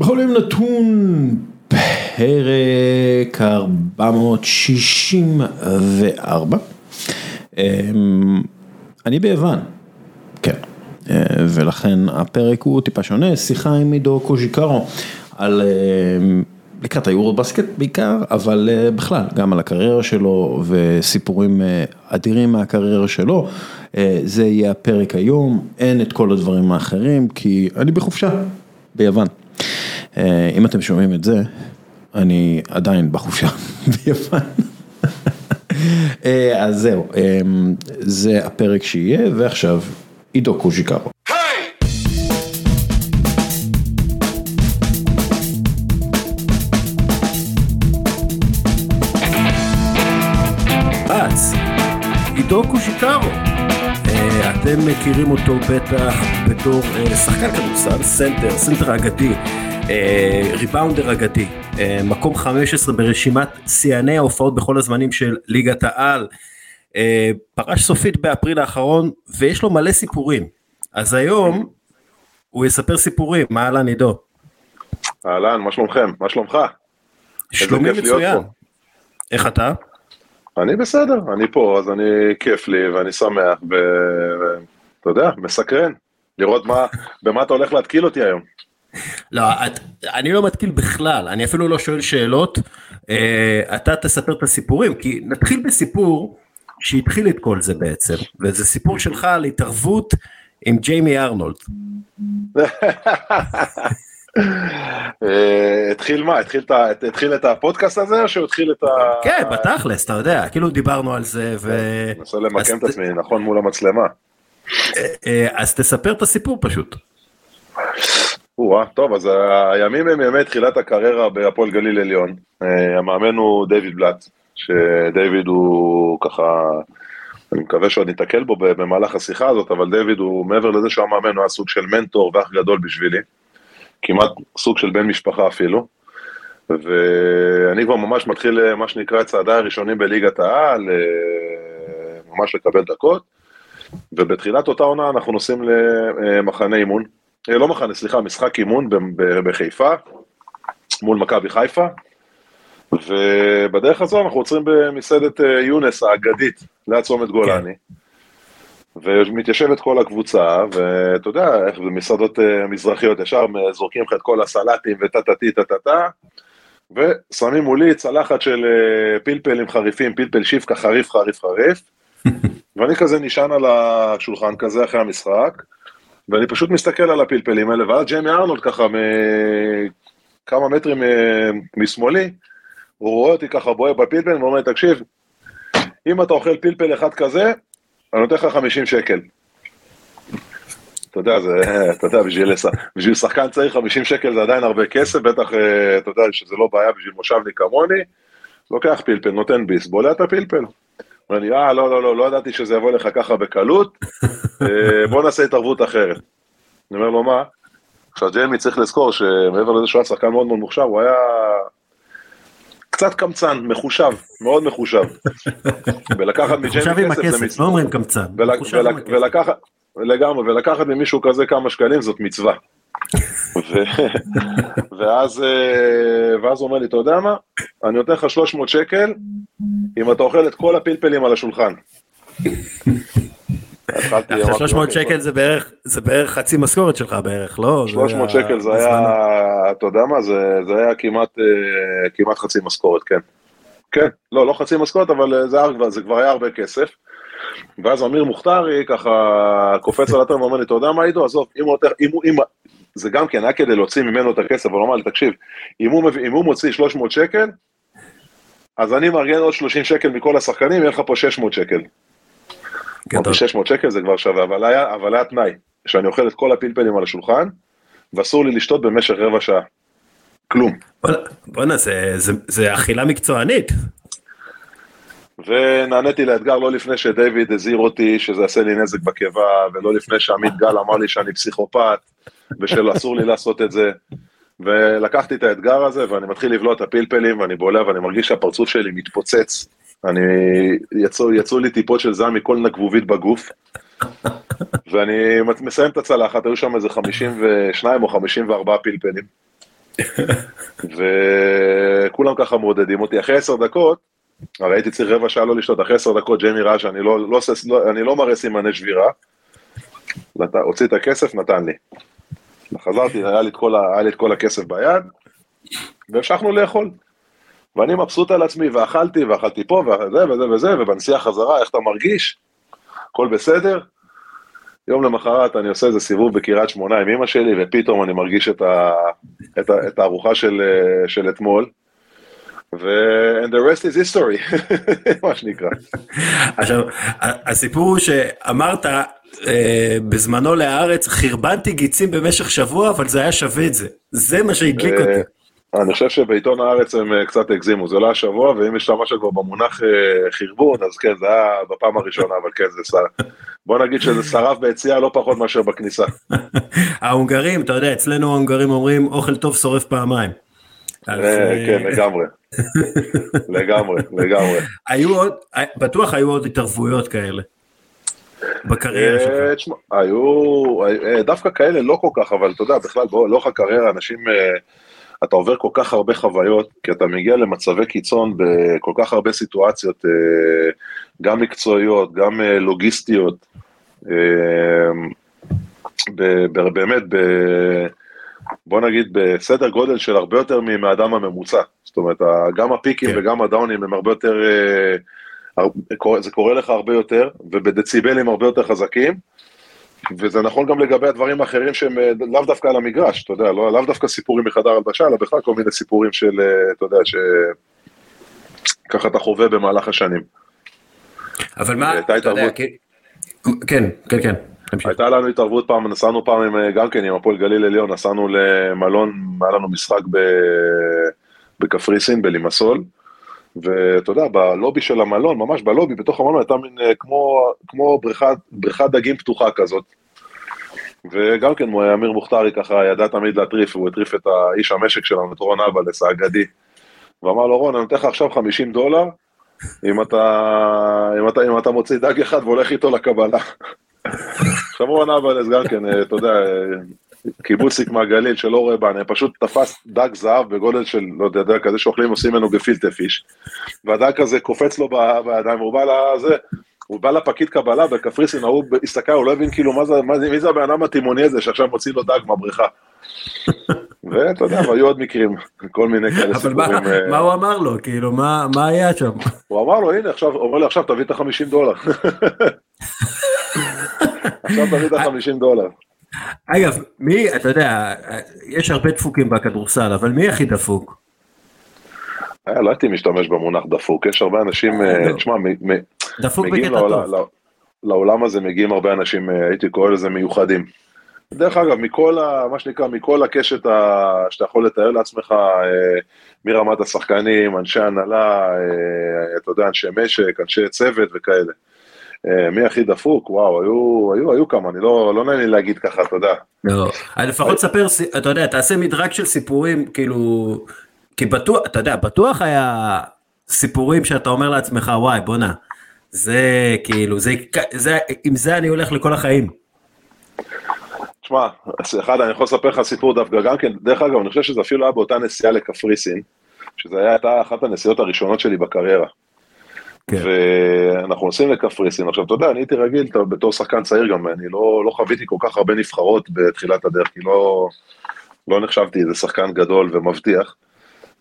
בחולים נתון פרק 464. אמ, אני ביוון, כן, אה, ולכן הפרק הוא טיפה שונה, שיחה עם עידו קוז'יקרו על אמ, לקראת היורו בסקט בעיקר, אבל אה, בכלל, גם על הקריירה שלו וסיפורים אה, אדירים מהקריירה שלו. זה יהיה הפרק היום, אין את כל הדברים האחרים, כי אני בחופשה ביוון. אם אתם שומעים את זה, אני עדיין בחופשה ביוון. אה, אז זהו, אה, זה הפרק שיהיה, ועכשיו עידו קוז'יקרו. עידו קוז'יקרו, אה, אתם מכירים אותו בטח בתור שחקן כדורסל, סנטר, סנטר אגדי. אה, rebounder אגדי, אה, מקום 15 ברשימת שיאני ההופעות בכל הזמנים של ליגת העל, אה, פרש סופית באפריל האחרון ויש לו מלא סיפורים, אז היום הוא יספר סיפורים, מה אהלן עידו? אהלן, מה שלומכם? מה שלומך? שלומי מצוין. איך אתה? אני בסדר, אני פה, אז אני, כיף לי ואני שמח, ואתה יודע, מסקרן, לראות מה, במה אתה הולך להתקיל אותי היום. לא, את, אני לא מתקיל בכלל, אני אפילו לא שואל שאלות, אה, אתה תספר את הסיפורים, כי נתחיל בסיפור שהתחיל את כל זה בעצם, וזה סיפור שלך על התערבות עם ג'יימי ארנולד. אה, התחיל מה? התחיל, את הפודקאסט הזה או שהוא התחיל את ה... כן, בתכלס, אתה יודע, כאילו דיברנו על זה ו... מנסה למקם את עצמי, נכון, מול המצלמה. אה, אז תספר את הסיפור פשוט. או טוב, אז הימים הם ימי תחילת הקריירה בהפועל גליל עליון. אה, המאמן הוא דיוויד בלאט, שדיוויד הוא ככה, אני מקווה שעוד ניתקל בו במהלך השיחה הזאת, אבל דיוויד הוא, מעבר לזה שהוא המאמן, הוא היה סוג של מנטור ואח גדול בשבילי. כמעט סוג של בן משפחה אפילו. ואני כבר ממש מתחיל, מה שנקרא, את צעדיי הראשונים בליגת העל, אה, ממש לקבל דקות. ובתחילת אותה עונה אנחנו נוסעים למחנה אימון, אה, לא מחנה, סליחה, משחק אימון בחיפה, מול מכבי חיפה, ובדרך הזו אנחנו עוצרים במסעדת אה, יונס האגדית, ליד צומת גולני. ומתיישבת כל הקבוצה, ואתה יודע, איך במסעדות אה, מזרחיות ישר זורקים לך את כל הסלטים וטה-טה-טי טה-טה-טה, ושמים מולי צלחת של פלפלים חריפים, פלפל שיפקה חריף חריף חריף, ואני כזה נשען על השולחן כזה אחרי המשחק, ואני פשוט מסתכל על הפלפלים האלה, ואז ג'יימי ארנולד ככה מכמה מטרים אה, משמאלי, הוא רואה אותי ככה בוהה בפלפל, ואומר לי, תקשיב, אם אתה אוכל פלפל אחד כזה, אני נותן לך 50 שקל. אתה יודע, זה, אתה יודע, בשביל, בשביל שחקן צעיר 50 שקל זה עדיין הרבה כסף, בטח, אה, אתה יודע, שזה לא בעיה בשביל מושבניק כמוני, לוקח פלפל, נותן ביס, בולע את הפלפל. אומר לי, אה, לא, לא, לא, לא ידעתי שזה יבוא לך ככה בקלות, אה, בוא נעשה התערבות אחרת. אני אומר לו, מה? עכשיו, ג'יימי צריך לזכור שמעבר לזה שהוא היה שחקן מאוד מאוד מוכשר, הוא היה קצת קמצן, מחושב, מאוד מחושב. ולקחת מג'יימי כסף זה מצווה. לא אומרים קמצן, ולקחת, לגמרי, ולקחת ממישהו כזה כמה שקלים זאת מצווה. ואז, אה, ואז הוא אומר לי, אתה יודע מה? אני נותן לך 300 שקל אם אתה אוכל את כל הפלפלים על השולחן. 300 שקל זה בערך זה בערך חצי משכורת שלך בערך לא 300 שקל זה היה אתה יודע מה זה זה היה כמעט אה, כמעט חצי משכורת כן. כן לא לא חצי משכורת אבל אה, זה, זה כבר היה הרבה כסף. ואז אמיר מוכתרי ככה קופץ על הטרם ואומר לי אתה יודע מה עידו עזוב אם הוא אם, אם, זה גם כן היה כדי להוציא ממנו את הכסף אבל הוא אמר לי תקשיב אם הוא, אם הוא מוציא 300 שקל אז אני מארגן עוד 30 שקל מכל השחקנים יהיה לך פה 600 שקל. אמרתי 600 שקל זה כבר שווה, אבל היה, אבל היה תנאי, שאני אוכל את כל הפלפלים על השולחן, ואסור לי לשתות במשך רבע שעה. כלום. בואנה, זה, זה, זה אכילה מקצוענית. ונעניתי לאתגר לא לפני שדייוויד הזהיר אותי שזה יעשה לי נזק בקיבה, ולא לפני שעמית גל אמר לי שאני פסיכופת, ושאסור לי לעשות את זה. ולקחתי את האתגר הזה, ואני מתחיל לבלוע את הפלפלים, ואני בולע, ואני מרגיש שהפרצוף שלי מתפוצץ. אני, יצאו, יצאו לי טיפות של זעם מכל נקבובית בגוף, ואני מסיים את הצלחת, היו שם איזה 52 או 54 פלפלים. וכולם ככה מעודדים אותי. אחרי עשר דקות, הרי הייתי צריך רבע שעה לא לשתות, אחרי עשר דקות ג'יימי ראה שאני לא, לא, לא, לא מראה סימני שבירה, הוציא את הכסף, נתן לי. חזרתי, היה לי, כל, היה לי את כל הכסף ביד, והמשכנו לאכול. ואני מבסוט על עצמי, ואכלתי, ואכלתי פה, וזה וזה וזה, ובנסיעה חזרה, איך אתה מרגיש? הכל בסדר? יום למחרת אני עושה איזה סיבוב בקריית שמונה עם אמא שלי, ופתאום אני מרגיש את, ה, את, ה, את הארוחה של, של אתמול. ו- and the rest is history, מה שנקרא. עכשיו, הסיפור הוא שאמרת, אה, בזמנו להארץ, חרבנתי גיצים במשך שבוע, אבל זה היה שווה את זה. זה מה שהדליק אה, אותי. אני חושב שבעיתון הארץ הם אה, קצת הגזימו, זה לא היה שבוע, ואם יש משהו כבר במונח אה, חרבון, אז כן, זה היה בפעם הראשונה, אבל כן, זה שר... בוא נגיד שזה שרף ביציאה לא פחות מאשר בכניסה. ההונגרים, אתה יודע, אצלנו ההונגרים אומרים, אוכל טוב שורף פעמיים. אה, כן, לגמרי. לגמרי, לגמרי. היו עוד, בטוח היו עוד התערבויות כאלה. בקריירה שלך. היו, דווקא כאלה לא כל כך, אבל אתה יודע, בכלל, לאורך הקריירה אנשים... אתה עובר כל כך הרבה חוויות, כי אתה מגיע למצבי קיצון בכל כך הרבה סיטואציות, אה, גם מקצועיות, גם אה, לוגיסטיות, אה, באמת, בוא נגיד בסדר גודל של הרבה יותר מהאדם הממוצע. זאת אומרת, גם הפיקים כן. וגם הדאונים הם הרבה יותר, זה קורה לך הרבה יותר, ובדציבלים הרבה יותר חזקים. וזה נכון גם לגבי הדברים האחרים שהם אה, לאו דווקא על המגרש, אתה יודע, לא, לאו דווקא סיפורים מחדר הלבשה, אלא בכלל כל מיני סיפורים של, אה, אתה יודע, שככה אתה חווה במהלך השנים. אבל מה, אתה יודע, כן, כן, כן. הייתה לנו התערבות פעם, נסענו פעם עם, אה, גם כן עם הפועל גליל עליון, נסענו למלון, היה לנו משחק בקפריסין, בלימסול, ואתה יודע, בלובי של המלון, ממש בלובי, בתוך המלון הייתה מין כמו, כמו בריכת, דגים פתוחה כזאת. וגם כן, אמיר מוכתרי ככה ידע תמיד להטריף, הוא הטריף את האיש המשק שלנו, את רון אלבלס האגדי. ואמר לו, רון, אני נותן לך עכשיו 50 דולר, אם אתה, אם, אתה, אם אתה מוציא דג אחד והולך איתו לקבלה. עכשיו רון אלבלס גם כן, אתה יודע, קיבוצניק מהגליל שלא רואה בנו, פשוט תפס דג זהב בגודל של, לא יודע, כזה שאוכלים עושים ממנו גפילטה פיש. והדג הזה קופץ לו בידיים, הוא בא לזה, הוא בא לפקיד קבלה בקפריסין, ההוא הסתכל, הוא לא הבין כאילו מה זה, מה, מי זה הבן אדם התימוני הזה שעכשיו מוציא לו דג מהבריכה. ואתה יודע, והיו עוד מקרים, כל מיני כאלה סיפורים. אבל מה, מה הוא אמר לו? כאילו, מה, היה שם? הוא אמר לו, הנה, עכשיו, אומר לי, עכשיו תביא את ה-50 דולר. עכשיו תביא את ה-50 דולר. אגב, מי, אתה יודע, יש הרבה דפוקים בכדורסל, אבל מי הכי דפוק? אה, לא הייתי משתמש במונח דפוק, יש הרבה אנשים, אה, לא. תשמע, מגיעים לעולם הזה, מגיעים הרבה אנשים, אה, הייתי קורא לזה מיוחדים. דרך אגב, מכל ה... מה שנקרא, מכל הקשת ה, שאתה יכול לתאר לעצמך, מרמת השחקנים, אנשי הנהלה, אתה יודע, אנשי משק, אנשי צוות וכאלה. אה, מי הכי דפוק, וואו, היו, היו, היו כמה, אני לא, לא נעים לי להגיד ככה, אתה יודע. לא, לפחות ספר, אתה יודע, תעשה מדרג של סיפורים, כאילו, כי בטוח, אתה יודע, בטוח היה סיפורים שאתה אומר לעצמך, וואי, בואנה, זה כאילו, זה, זה, עם זה אני הולך לכל החיים. תשמע, אחד, אני יכול לספר לך סיפור דווקא גם כן, דרך אגב, אני חושב שזה אפילו היה באותה נסיעה לקפריסין, שזה הייתה אחת הנסיעות הראשונות שלי בקריירה. כן. ואנחנו נוסעים לקפריסין, עכשיו אתה יודע, אני הייתי רגיל, אתה, בתור שחקן צעיר גם, אני לא, לא חוויתי כל כך הרבה נבחרות בתחילת הדרך, כי לא, לא נחשבתי איזה שחקן גדול ומבטיח.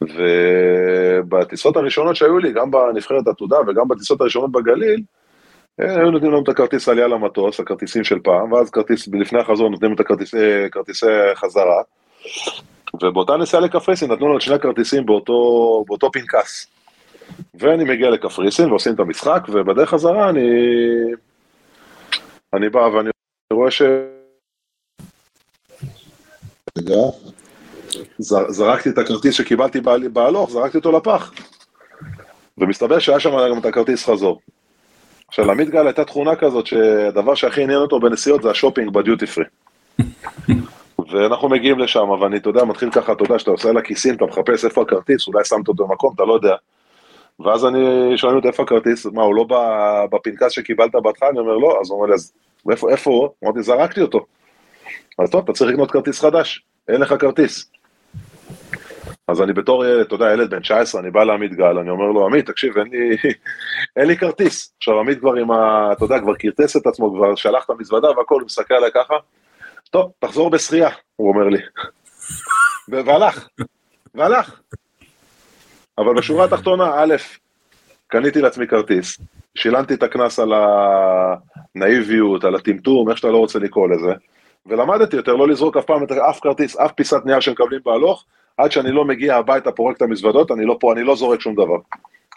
ובטיסות הראשונות שהיו לי, גם בנבחרת עתודה וגם בטיסות הראשונות בגליל, אה, היו נותנים לנו את הכרטיס עלייה למטוס, הכרטיסים של פעם, ואז כרטיס, לפני החזור נותנים את הכרטיסי כרטיסי חזרה. ובאותה נסיעה לקפריסין נתנו לנו את שני הכרטיסים באותו, באותו פנקס. ואני מגיע לקפריסין ועושים את המשחק, ובדרך חזרה אני... אני בא ואני רואה ש... רגע, זרקתי את הכרטיס שקיבלתי בהלוך, זרקתי אותו לפח. ומסתבר שהיה שם גם את הכרטיס חזור. עכשיו, לעמית גל הייתה תכונה כזאת שהדבר שהכי עניין אותו בנסיעות זה השופינג בדיוטי פרי. ואנחנו מגיעים לשם, ואני, אתה יודע, מתחיל ככה, אתה יודע, שאתה עושה לכיסים, אתה מחפש איפה הכרטיס, אולי שמת אותו במקום, אתה לא יודע. ואז אני, שואל אותי איפה הכרטיס, מה, הוא לא בפנקס שקיבלת בהתחלה? אני אומר, לא, אז הוא אומר לי, אז איפה, איפה הוא? אמרתי, זרקתי אותו. אז טוב, אתה צריך לקנות כרטיס חדש, אין לך כרטיס. אז אני בתור, אתה יודע, ילד בן 19, אני בא לעמית גל, אני אומר לו, עמית, תקשיב, אין לי, אין לי כרטיס. עכשיו, עמית כבר עם ה... אתה יודע, כבר כרטס את עצמו, כבר שלח את המזוודה והכל, הוא מסתכל עליי ככה, טוב, תחזור בשחייה, הוא אומר לי. והלך, והלך. אבל בשורה התחתונה, א', קניתי לעצמי כרטיס, שילמתי את הקנס על הנאיביות, על הטמטום, איך שאתה לא רוצה לקרוא לזה, ולמדתי יותר לא לזרוק אף פעם אף כרטיס, אף פיסת נייר שמקבלים בהלוך, עד שאני לא מגיע הביתה, פורק את המזוודות, אני לא פה, אני לא זורק שום דבר.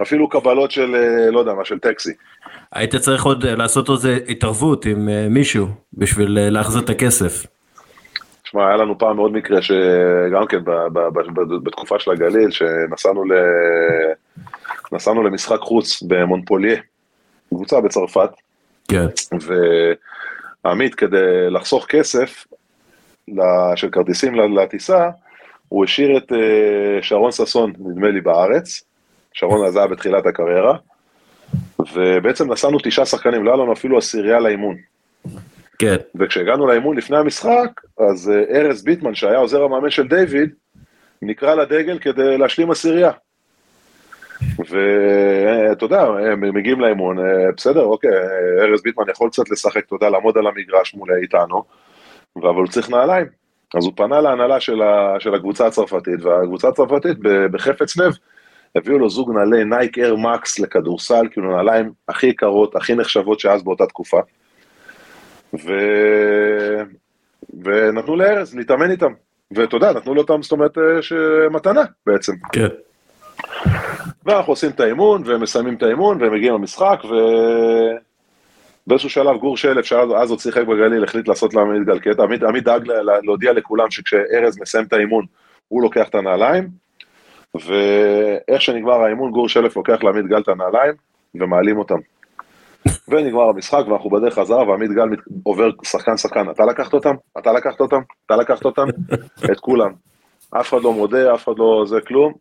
אפילו קבלות של, אה, לא יודע מה, של טקסי. היית צריך עוד אה, לעשות איזה התערבות עם אה, מישהו בשביל להחזיר את הכסף. תשמע, היה לנו פעם מאוד מקרה שגם כן בתקופה של הגליל, שנסענו ל... נסענו למשחק חוץ במונפוליה, קבוצה בצרפת. כן. ועמית, כדי לחסוך כסף של כרטיסים לטיסה, הוא השאיר את uh, שרון ששון, נדמה לי, בארץ. שרון אז היה בתחילת הקריירה. ובעצם נסענו תשעה שחקנים, לא היה לנו אפילו עשירייה לאימון. כן. וכשהגענו לאימון לפני המשחק, אז uh, ארז ביטמן, שהיה עוזר המאמן של דיוויד, נקרא לדגל כדי להשלים עשירייה. ואתה יודע, הם מגיעים לאימון, אה, בסדר, אוקיי, ארז ביטמן יכול קצת לשחק, אתה יודע, לעמוד על המגרש מול איתנו, אבל הוא צריך נעליים. אז הוא פנה להנהלה של, ה, של הקבוצה הצרפתית, והקבוצה הצרפתית בחפץ לב, הביאו לו זוג נעלי נייק אייר מקס לכדורסל, כאילו נעליים הכי יקרות, הכי נחשבות שאז באותה תקופה. ו... ונתנו לארז להתאמן איתם. ואתה יודע, נתנו לו אותם, זאת אומרת, אה, מתנה בעצם. כן. ואנחנו עושים את האימון, ומסיימים את האימון, ומגיעים למשחק, ו... באיזשהו שלב גור שלף, שאז עוד שיחק בגליל, החליט לעשות לעמית גל קטע, עמית, עמית דאג להודיע לכולם שכשארז מסיים את האימון, הוא לוקח את הנעליים, ואיך שנגמר האימון, גור שלף לוקח לעמית גל את הנעליים, ומעלים אותם. ונגמר המשחק, ואנחנו בדרך חזרה, ועמית גל עובר שחקן שחקן, אתה לקחת אותם? אתה לקחת אותם? אתה לקחת אותם? את כולם. אף אחד לא מודה, אף אחד לא זה כלום.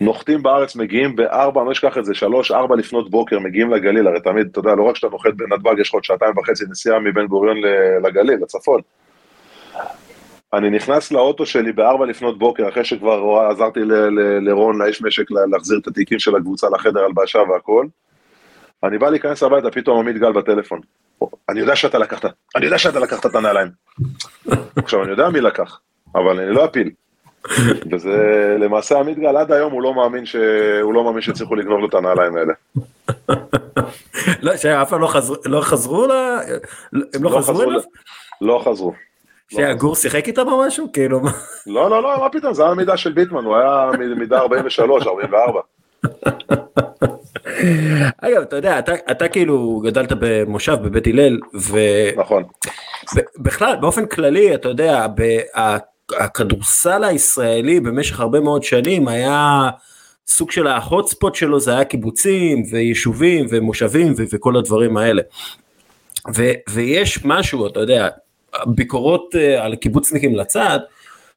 נוחתים בארץ, מגיעים בארבע, לא אשכח את זה, שלוש, ארבע לפנות בוקר, מגיעים לגליל, הרי תמיד, אתה יודע, לא רק שאתה נוחת בנתב"ג, יש לך עוד שעתיים וחצי נסיעה מבן גוריון לגליל, לצפון. אני נכנס לאוטו שלי בארבע לפנות בוקר, אחרי שכבר עזרתי לרון, לאיש משק, להחזיר את התיקים של הקבוצה לחדר הלבשה והכל. אני בא להיכנס הביתה, פתאום עמית גל בטלפון. אני יודע שאתה לקחת, אני יודע שאתה לקחת את הנעליים. עכשיו, אני יודע מי לקח, אבל אני לא אפיל. וזה למעשה עמית גל עד היום הוא לא מאמין שהוא לא מאמין שהצליחו לגנוב לו את הנעליים האלה. לא, שאף פעם לא חזרו, לא חזרו ל... הם לא, לא חזרו אליו? לא חזרו. שהגור שיחק איתם או משהו? כאילו מה? לא, לא, לא, מה פתאום, זה היה מידה של ביטמן, הוא היה מידה 43, 44. אגב, אתה יודע, אתה, אתה כאילו גדלת במושב בבית הלל, ו... נכון. בכלל, באופן כללי, אתה יודע, הכדורסל הישראלי במשך הרבה מאוד שנים היה סוג של ההוט ספוט שלו זה היה קיבוצים ויישובים ומושבים ו- וכל הדברים האלה. ו- ויש משהו, אתה יודע, ביקורות uh, על קיבוצניקים לצד,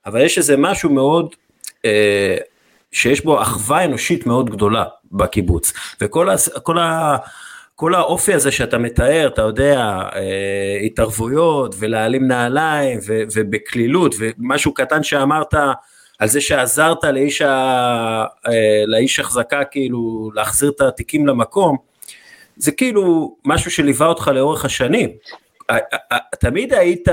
אבל יש איזה משהו מאוד, uh, שיש בו אחווה אנושית מאוד גדולה בקיבוץ. וכל ה... כל ה כל האופי הזה שאתה מתאר, אתה יודע, אה, התערבויות ולהעלים נעליים ו, ובקלילות ומשהו קטן שאמרת על זה שעזרת לאיש, ה, אה, לאיש החזקה כאילו להחזיר את התיקים למקום, זה כאילו משהו שליווה אותך לאורך השנים. תמיד היית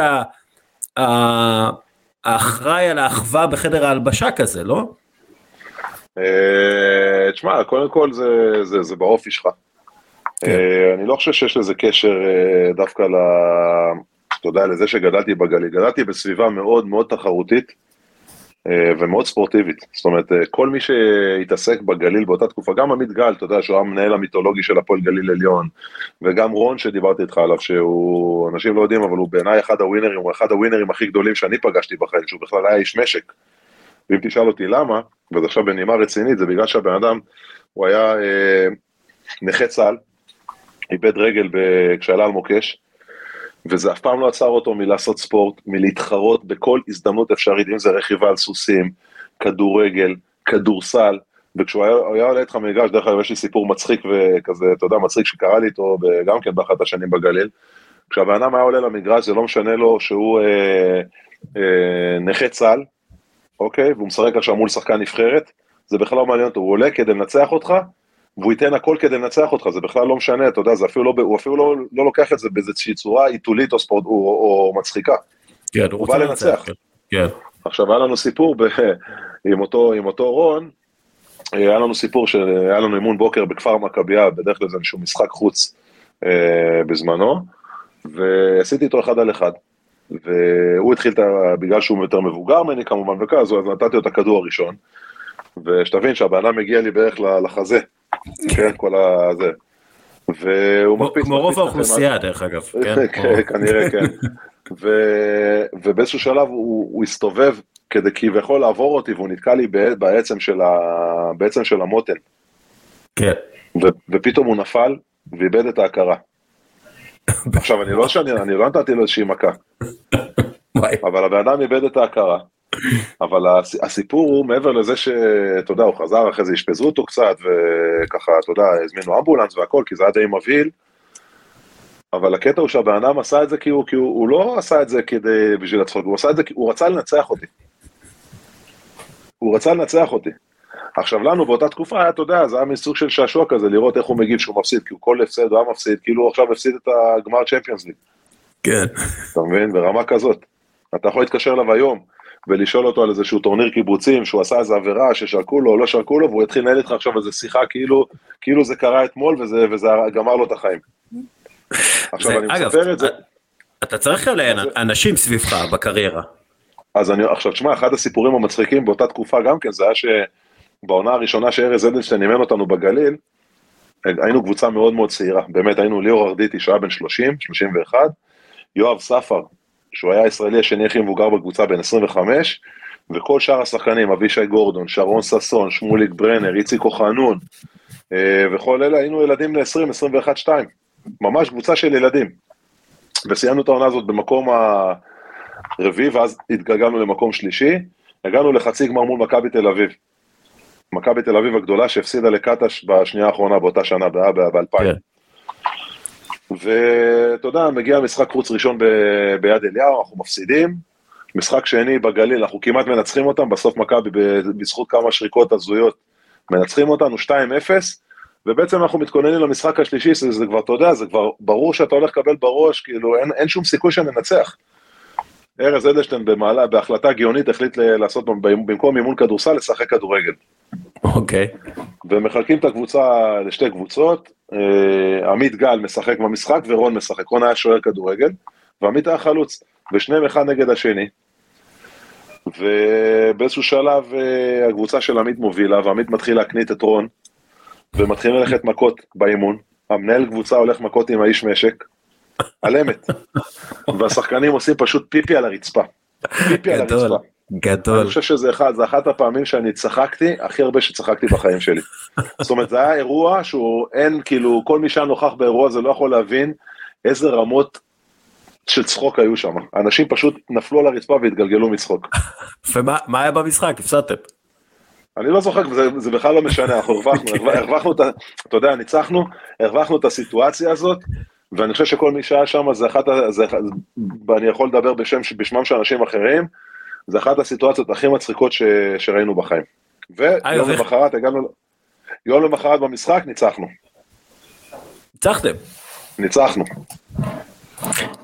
האחראי על האחווה בחדר ההלבשה כזה, לא? אה, תשמע, קודם כל זה, זה, זה באופי שלך. כן. אה, אני לא חושב שיש לזה קשר אה, דווקא ל... אתה יודע, לזה שגדלתי בגליל. גדלתי בסביבה מאוד מאוד תחרותית ומאוד ספורטיבית. זאת אומרת, כל מי שהתעסק בגליל באותה תקופה, גם עמית גל, אתה יודע, שהוא המנהל המיתולוגי של הפועל גליל עליון, וגם רון שדיברתי איתך עליו, שהוא, אנשים לא יודעים, אבל הוא בעיניי אחד הווינרים, הוא אחד הווינרים הכי גדולים שאני פגשתי בחיים, שהוא בכלל היה איש משק. ואם תשאל אותי למה, וזה עכשיו בנימה רצינית, זה בגלל שהבן אדם, הוא היה אה, נכה צה"ל, איבד רגל כשעלה על מוקש, וזה אף פעם לא עצר אותו מלעשות ספורט, מלהתחרות בכל הזדמנות אפשרית, אם זה רכיבה על סוסים, כדורגל, כדורסל, וכשהוא היה, היה עולה איתך מגרש, דרך אגב יש לי סיפור מצחיק וכזה, אתה יודע, מצחיק שקרה לי איתו גם כן באחת השנים בגליל, כשהבן אדם היה עולה למגרש, זה לא משנה לו שהוא אה, אה, נכה צה"ל, אוקיי? והוא משחק עכשיו מול שחקן נבחרת, זה בכלל לא מעניין אותו, הוא עולה כדי לנצח אותך, והוא ייתן הכל כדי לנצח אותך, זה בכלל לא משנה, אתה יודע, זה אפילו לא, הוא אפילו לא, לא לוקח את זה באיזושהי צורה עיתולית או, ספורט, או, או מצחיקה. כן, הוא הוא בא לנצח. לנצח. כן. עכשיו היה לנו סיפור ב, עם, אותו, עם אותו רון, היה לנו סיפור שהיה לנו אימון בוקר בכפר מכבייה, בדרך כלל זה איזשהו משחק חוץ אה, בזמנו, ועשיתי איתו אחד על אחד. והוא התחיל, את ה- בגלל שהוא יותר מבוגר ממני כמובן וכזה, אז נתתי לו את הכדור הראשון, ושתבין שהבן אדם מגיע לי בערך לחזה, כן, כל הזה. והוא מקפיץ, כמו רוב האוכלוסייה דרך אגב. כן? כן, כנראה כן. ובאיזשהו שלב הוא, הסתובב כדי כביכול לעבור אותי, והוא נתקע לי בעצם של, המותן, כן. ופתאום הוא נפל ואיבד את ההכרה. עכשיו, אני לא שאני, אני לא נתתי לו איזושהי מכה. אבל הבן אדם איבד את ההכרה. אבל הס- הסיפור הוא מעבר לזה שאתה יודע, הוא חזר, אחרי זה אשפזו אותו קצת, וככה, אתה יודע, הזמינו אמבולנס והכל, כי זה היה די מבהיל. אבל הקטע הוא שהבן אדם עשה את זה כי הוא, כי הוא, הוא לא עשה את זה כדי, בשביל הצחוק, הוא עשה את זה כי הוא רצה לנצח אותי. הוא רצה לנצח אותי. עכשיו לנו באותה תקופה היה, אתה יודע, זה היה מין סוג של שעשוע כזה, לראות איך הוא מגיב שהוא מפסיד, כי הוא כל הפסד הוא היה מפסיד, כאילו הוא עכשיו הפסיד את הגמר צ'מפיונס ליג. כן. אתה מבין? ברמה כזאת. אתה יכול להתקשר אליו היום ולשאול אותו על איזשהו טורניר קיבוצים, שהוא עשה איזה עבירה, ששרקו לו או לא שרקו לו, והוא יתחיל לנהל איתך עכשיו איזה שיחה כאילו, כאילו זה קרה אתמול וזה, וזה גמר לו את החיים. עכשיו זה- אני אגב, מספר את זה, אתה צריך עליהן אנשים סביבך בקריירה. אז אני, עכשיו תשמע, אחד הסיפורים המצחיקים באותה תקופה גם כן, זה היה שבעונה הראשונה שארז אדלשטיין אימן אותנו בגליל, היינו קבוצה מאוד מאוד צעירה, באמת היינו ליאור ארדיטי שהוא היה בן 30, 31, יואב ספר, שהוא היה הישראלי השני הכי מבוגר בקבוצה בן 25, וכל שאר השחקנים, אבישי גורדון, שרון ששון, שמוליק ברנר, איציק אוחנון, אה, וכל אלה היינו ילדים בני 20, 21, 2, ממש קבוצה של ילדים. וסיימנו את העונה הזאת במקום הרביעי, ואז התגלגלנו למקום שלישי, הגענו לחצי גמר מול מכבי תל אביב. מכבי תל אביב הגדולה שהפסידה לקטש בשנייה האחרונה באותה שנה, ב-2000. כן. ואתה יודע, מגיע משחק חוץ ראשון ב- ביד אליהו, אנחנו מפסידים. משחק שני בגליל, אנחנו כמעט מנצחים אותם, בסוף מכבי בזכות כמה שריקות הזויות מנצחים אותנו 2-0, ובעצם אנחנו מתכוננים למשחק השלישי, זה, זה כבר, אתה יודע, זה כבר ברור שאתה הולך לקבל בראש, כאילו אין, אין שום סיכוי שננצח. ארז אדלשטיין במעלה, בהחלטה גאונית החליט לעשות במקום אימון כדורסל, לשחק כדורגל. אוקיי. ומחלקים את הקבוצה לשתי קבוצות, אה, עמית גל משחק במשחק ורון משחק, רון היה שוער כדורגל, ועמית היה חלוץ, ושניהם אחד נגד השני. ובאיזשהו שלב אה, הקבוצה של עמית מובילה, ועמית מתחיל להקנית את רון, ומתחילים ללכת מכות באימון. המנהל קבוצה הולך מכות עם האיש משק, על אמת. והשחקנים עושים פשוט פיפי על הרצפה. פיפי על גדול. הרצפה. גדול. אני חושב שזה אחד, זה אחת הפעמים שאני צחקתי הכי הרבה שצחקתי בחיים שלי. זאת אומרת, זה היה אירוע שהוא אין, כאילו, כל מי שהיה נוכח באירוע הזה לא יכול להבין איזה רמות של צחוק היו שם. אנשים פשוט נפלו על הרצפה והתגלגלו מצחוק. ומה מה היה במשחק? הפסדתם. אני לא זוכר, זה, זה בכלל לא משנה, אנחנו הרווחנו, הרווח- הרווחנו את ה... אתה יודע, ניצחנו, הרווחנו את הסיטואציה הזאת, ואני חושב שכל מי שהיה שם זה אחת, זה, ואני יכול לדבר בשם, בשמם של אנשים אחרים, זה אחת הסיטואציות הכי מצחיקות ש, שראינו בחיים. ויום אגב, איך- למחרת הגענו, יום למחרת במשחק ניצחנו, ניצחתם. ניצחנו.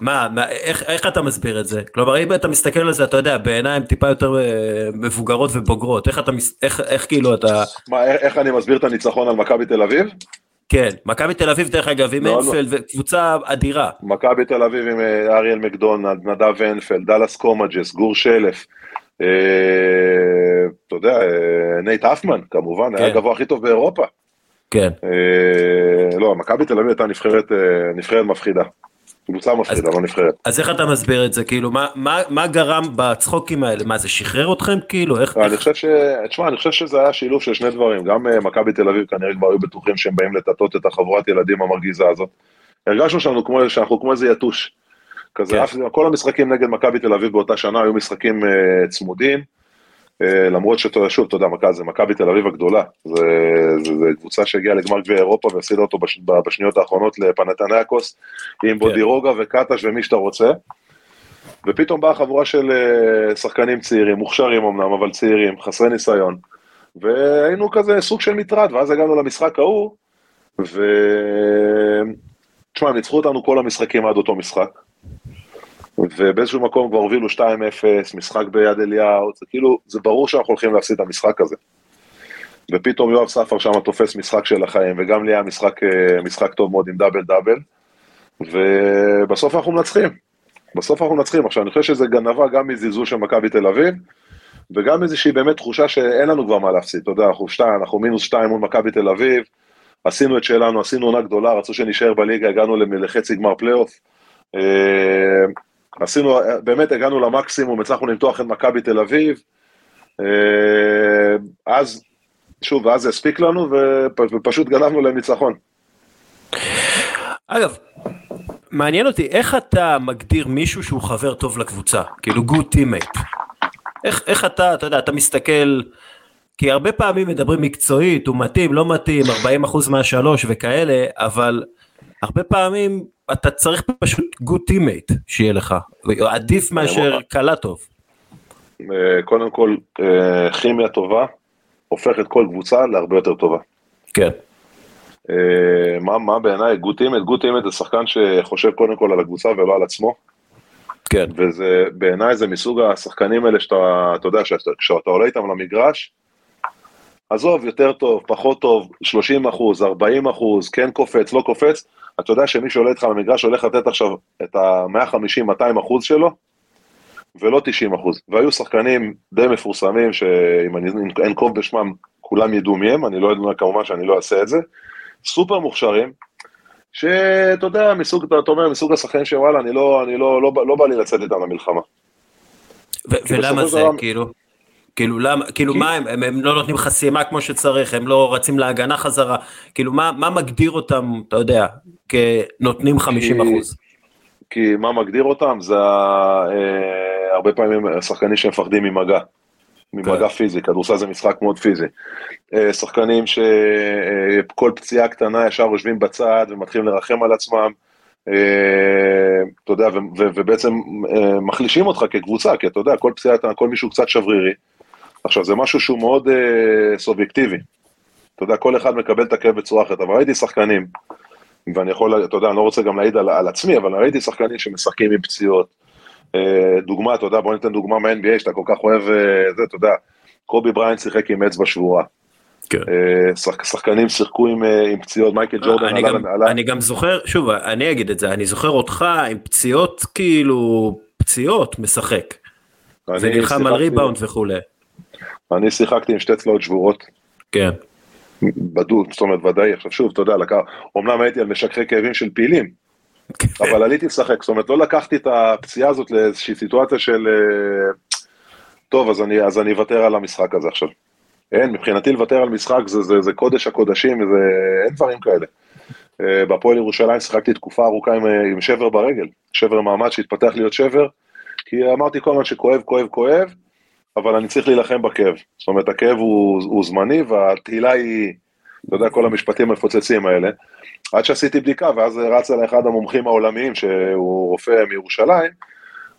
מה, מה איך, איך אתה מסביר את זה? כלומר, אם אתה מסתכל על זה, אתה יודע, בעיניים טיפה יותר אה, מבוגרות ובוגרות, איך אתה, איך, איך כאילו אתה, מה, איך, איך אני מסביר את הניצחון על מכבי תל אביב? כן, מכבי תל אביב דרך אגב עם לא, לא. הנפלד וקבוצה אדירה, מכבי תל אביב עם אה, אריאל מקדונלד, נדב הנפלד, דאלאס קומג'יס, גור שלף, אה, אתה יודע, אה, נייט הופמן כמובן, היה כן. הגבוה הכי טוב באירופה. כן, אה, לא, מכבי תל אביב הייתה נבחרת מפחידה. קבוצה מפחידה, לא נבחרת. אז איך אתה מסביר את זה, כאילו, מה, מה, מה גרם בצחוקים האלה, מה זה שחרר אתכם, כאילו, איך, אני חושב ש... תשמע, אני חושב שזה היה שילוב של שני דברים. גם אה, מכבי תל אביב כנראה כבר היו בטוחים שהם באים לטאטות את החבורת ילדים המרגיזה הזאת. הרגשנו שאנחנו כמו, שאנחנו כמו איזה יתוש. כזה, כן. אף, כל המשחקים נגד מכבי תל אביב באותה שנה היו משחקים אה, צמודים. אה, למרות שאתה יודע, שוב, אתה יודע, זה מכבי תל אביב הגדולה. זה, זה, זה קבוצה שהגיעה לגמר גביע אירופה והפסידה אותו בש, בשניות האחרונות לפנתניאקוס עם בודירוגה וקטש ומי שאתה רוצה. ופתאום באה חבורה של אה, שחקנים צעירים, מוכשרים אמנם, אבל צעירים, חסרי ניסיון, והיינו כזה סוג של מטרד, ואז הגענו למשחק ההוא, ו... תשמע, הם ניצחו אותנו כל המשחקים עד אותו משחק, ובאיזשהו מקום כבר הובילו 2-0, משחק ביד אליהו, זה כאילו, זה ברור שאנחנו הולכים להפסיד את המשחק הזה. ופתאום יואב ספר שם תופס משחק של החיים, וגם לי היה משחק, אה, משחק טוב מאוד עם double double, ובסוף אנחנו מנצחים. בסוף אנחנו מנצחים. עכשיו, אני חושב שזה נבע גם מזלזול של מכבי תל אביב, וגם איזושהי באמת תחושה שאין לנו כבר מה להפסיד. אתה יודע, אנחנו שתיים, אנחנו מינוס שתיים מול מכבי תל אביב, עשינו את שלנו, עשינו עונה גדולה, רצו שנשאר בליגה, הגענו לחצי גמר פלייאוף. עשינו, באמת הגענו למקסימום, הצלחנו למתוח את מכבי תל אביב. אה, אז, שוב, ואז זה הספיק לנו, ופשוט גנבנו להם ניצחון. אגב, מעניין אותי, איך אתה מגדיר מישהו שהוא חבר טוב לקבוצה? כאילו good teammate. איך, איך אתה, אתה יודע, אתה מסתכל, כי הרבה פעמים מדברים מקצועית, הוא מתאים, לא מתאים, 40% מהשלוש וכאלה, אבל הרבה פעמים אתה צריך פשוט good teammate שיהיה לך, עדיף מאשר קלע טוב. אה, קודם כל, אה, כימיה טובה הופכת כל קבוצה להרבה יותר טובה. כן. אה, מה, מה בעיניי good teammate? good teammate זה שחקן שחושב קודם כל על הקבוצה ולא על עצמו. כן. וזה, בעיניי זה מסוג השחקנים האלה שאתה, אתה יודע, כשאתה עולה איתם למגרש, עזוב, יותר טוב, פחות טוב, 30 אחוז, 40 אחוז, כן קופץ, לא קופץ, אתה יודע שמי שעולה איתך למגרש הולך לתת עכשיו את ה-150-200 אחוז שלו, ולא 90 אחוז. והיו שחקנים די מפורסמים, שאם אני אנקוב בשמם, כולם ידעו מי הם, אני לא יודע כמובן שאני לא אעשה את זה, סופר מוכשרים, שאתה יודע, מסוג, אתה אומר, מסוג השחקנים שוואלה, אני לא, אני לא, לא, לא בא לי לצאת איתם למלחמה. ולמה זה, כאילו? כאילו למה, כאילו כי... מה הם, הם, הם לא נותנים חסימה כמו שצריך, הם לא רצים להגנה חזרה, כאילו מה, מה מגדיר אותם, אתה יודע, כנותנים 50 אחוז? כי מה מגדיר אותם זה אה, הרבה פעמים שחקנים שמפחדים ממגע. ממגע כן. פיזי, כדורסל זה משחק מאוד פיזי. אה, שחקנים שכל פציעה קטנה ישר יושבים בצד ומתחילים לרחם על עצמם, אה, אתה יודע, ובעצם אה, מחלישים אותך כקבוצה, כי אתה יודע, כל פציעה, כל מישהו קצת שברירי. עכשיו, זה משהו שהוא מאוד סובייקטיבי. אתה יודע, כל אחד מקבל את הכאב בצורה אחרת, אבל ראיתי שחקנים, ואני יכול, אתה יודע, אני לא רוצה גם להעיד על, על עצמי, אבל ראיתי שחקנים שמשחקים עם פציעות, אה, דוגמה, אתה יודע, בוא ניתן דוגמה מה- NBA שאתה כל כך אוהב, אה, זה, אתה יודע, קובי בריינט שיחק עם אצבע שבורה. כן. אה, שחקנים שיחקו עם, עם פציעות, מייקל ג'ורדן אני, גם, עלה... אני גם זוכר, שוב, אני אגיד את זה, אני זוכר אותך עם פציעות כאילו, פציעות משחק. ונלחם על ריבאונד וכולי. אני שיחקתי עם שתי צלעות שבורות. כן. בדוד, זאת אומרת ודאי, עכשיו שוב, אתה יודע, לקח, אומנם הייתי על משככי כאבים של פעילים, כן. אבל עליתי לשחק, זאת אומרת, לא לקחתי את הפציעה הזאת לאיזושהי סיטואציה של, אה, טוב, אז אני, אז אני אוותר על המשחק הזה עכשיו. אין, מבחינתי לוותר על משחק זה, זה, זה קודש הקודשים, זה, אין דברים כאלה. אה, בהפועל ירושלים שיחקתי תקופה ארוכה עם, אה, עם שבר ברגל, שבר מעמד שהתפתח להיות שבר, כי אמרתי כל הזמן שכואב, כואב, כואב, אבל אני צריך להילחם בכאב. זאת אומרת, הכאב הוא, הוא זמני והתהילה היא, אתה יודע, כל המשפטים המפוצצים האלה. עד שעשיתי בדיקה, ואז רץ אליי אחד המומחים העולמיים, שהוא רופא מירושלים,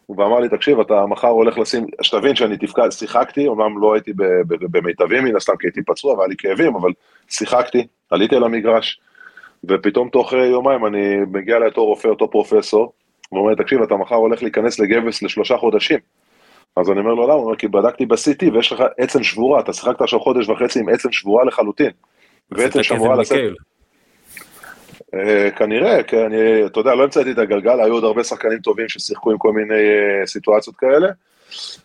ואמר לי, תקשיב, אתה מחר הולך לשים, שתבין שאני תפקד, שיחקתי, אומנם לא הייתי במיטבים מן הסתם, כי הייתי פצוע והיה לי כאבים, אבל שיחקתי, עליתי על המגרש, ופתאום תוך יומיים אני מגיע לאותו רופא, אותו פרופסור, הוא אומר, תקשיב, אתה מחר הולך להיכנס לגבס לשלושה חודשים. אז אני אומר לו, למה? הוא אומר, כי בדקתי ב-CT ויש לך עצם שבורה, אתה שיחקת עכשיו חודש וחצי עם עצם שבורה לחלוטין. ועצם שמורה לצאת. Uh, כנראה, כי אני, אתה יודע, לא המצאתי את הגלגל, היו עוד הרבה שחקנים טובים ששיחקו עם כל מיני uh, סיטואציות כאלה,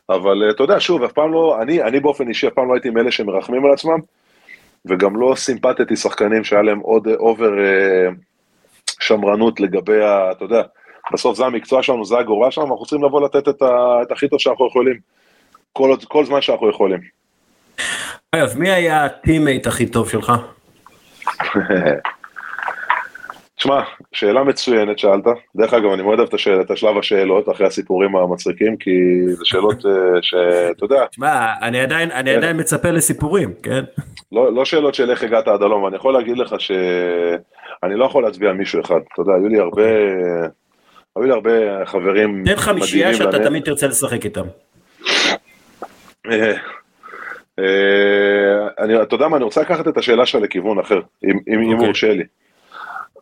אבל uh, אתה יודע, שוב, אף פעם לא, אני, אני באופן אישי אף פעם לא הייתי מאלה שמרחמים על עצמם, וגם לא סימפטתי שחקנים שהיה להם עוד over שמרנות לגבי. אתה יודע, בסוף זה המקצוע שלנו, זה הגורל שלנו, אנחנו צריכים לבוא לתת את, ה, את הכי טוב שאנחנו יכולים, כל, כל זמן שאנחנו יכולים. אגב, מי היה ה teammate הכי טוב שלך? תשמע, שאלה מצוינת שאלת. דרך אגב, אני מאוד אוהב את, השאל, את השלב השאלות, אחרי הסיפורים המצחיקים, כי זה שאלות אה, שאתה יודע. תשמע, אני עדיין, אני כן. עדיין מצפה לסיפורים, כן? לא, לא שאלות של איך הגעת עד הלום, אני יכול להגיד לך שאני לא יכול להצביע מישהו אחד. אתה יודע, היו לי הרבה, היו לי הרבה חברים תן חמישייה מדהימים שאתה. תמיד תרצה לשחק איתם. אה, אה, אתה יודע מה, אני רוצה לקחת את השאלה שלך לכיוון אחר, אם, אם אוקיי. מורשה לי.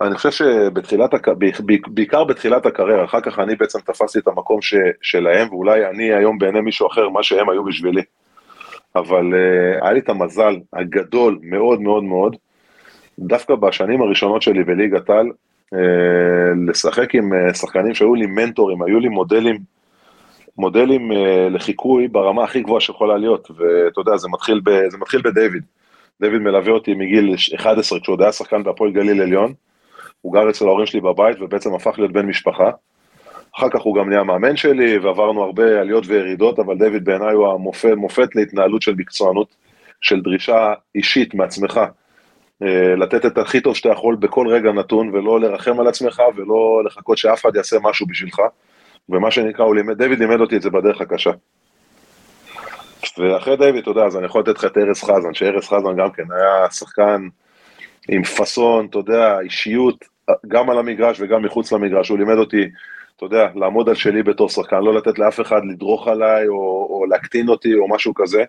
אני חושב שבתחילת, בעיקר בתחילת הקריירה, אחר כך אני בעצם תפסתי את המקום ש, שלהם, ואולי אני היום בעיני מישהו אחר, מה שהם היו בשבילי. אבל uh, היה לי את המזל הגדול מאוד מאוד מאוד, דווקא בשנים הראשונות שלי בליגת uh, לשחק עם uh, שחקנים שהיו לי מנטורים, היו לי מודלים, מודלים uh, לחיקוי ברמה הכי גבוהה שיכולה להיות, ואתה יודע, זה מתחיל, ב, זה מתחיל בדיוויד. דיוויד מלווה אותי מגיל 11, כשהוא עוד היה שחקן בהפועל גליל עליון. הוא גר אצל ההורים שלי בבית ובעצם הפך להיות בן משפחה. אחר כך הוא גם נהיה מאמן שלי ועברנו הרבה עליות וירידות, אבל דיוויד בעיניי הוא המופת, מופת להתנהלות של מקצוענות, של דרישה אישית מעצמך. אה, לתת את הכי טוב שאתה יכול בכל רגע נתון ולא לרחם על עצמך ולא לחכות שאף אחד יעשה משהו בשבילך. ומה שנקרא, הוא לימד, דיוויד לימד אותי את זה בדרך הקשה. ואחרי דיוויד, אתה יודע, אז אני יכול לתת לך את ארז חזן, שארז חזן גם כן היה שחקן עם פאסון, אתה יודע, אישיות, גם על המגרש וגם מחוץ למגרש, הוא לימד אותי, אתה יודע, לעמוד על שלי בתור שחקן, לא לתת לאף אחד לדרוך עליי או, או להקטין אותי או משהו כזה.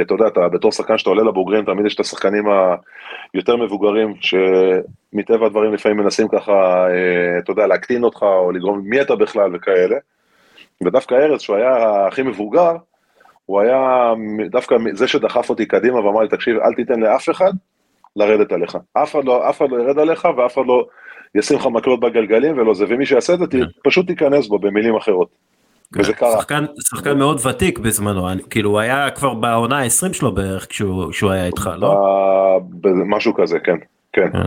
כי אתה יודע, אתה בתור שחקן שאתה עולה לבוגרים, תמיד יש את השחקנים היותר מבוגרים, שמטבע הדברים לפעמים מנסים ככה, אה, אתה יודע, להקטין אותך או לגרום, מי אתה בכלל וכאלה. ודווקא ארז, שהוא היה הכי מבוגר, הוא היה דווקא זה שדחף אותי קדימה ואמר לי, תקשיב, אל תיתן לאף אחד לרדת עליך. אף אחד לא, אף אחד לא ירד עליך ואף אחד לא ישים לך מקלות בגלגלים ולא זה, ומי שיעשה את זה, ת- פשוט תיכנס בו במילים אחרות. וזה קרה. שחקן, שחקן מאוד ותיק בזמנו, אני- כאילו הוא היה כבר בעונה ה-20 שלו בערך כשהוא, היה איתך, לא? אה, משהו כזה, כן, כן. כן.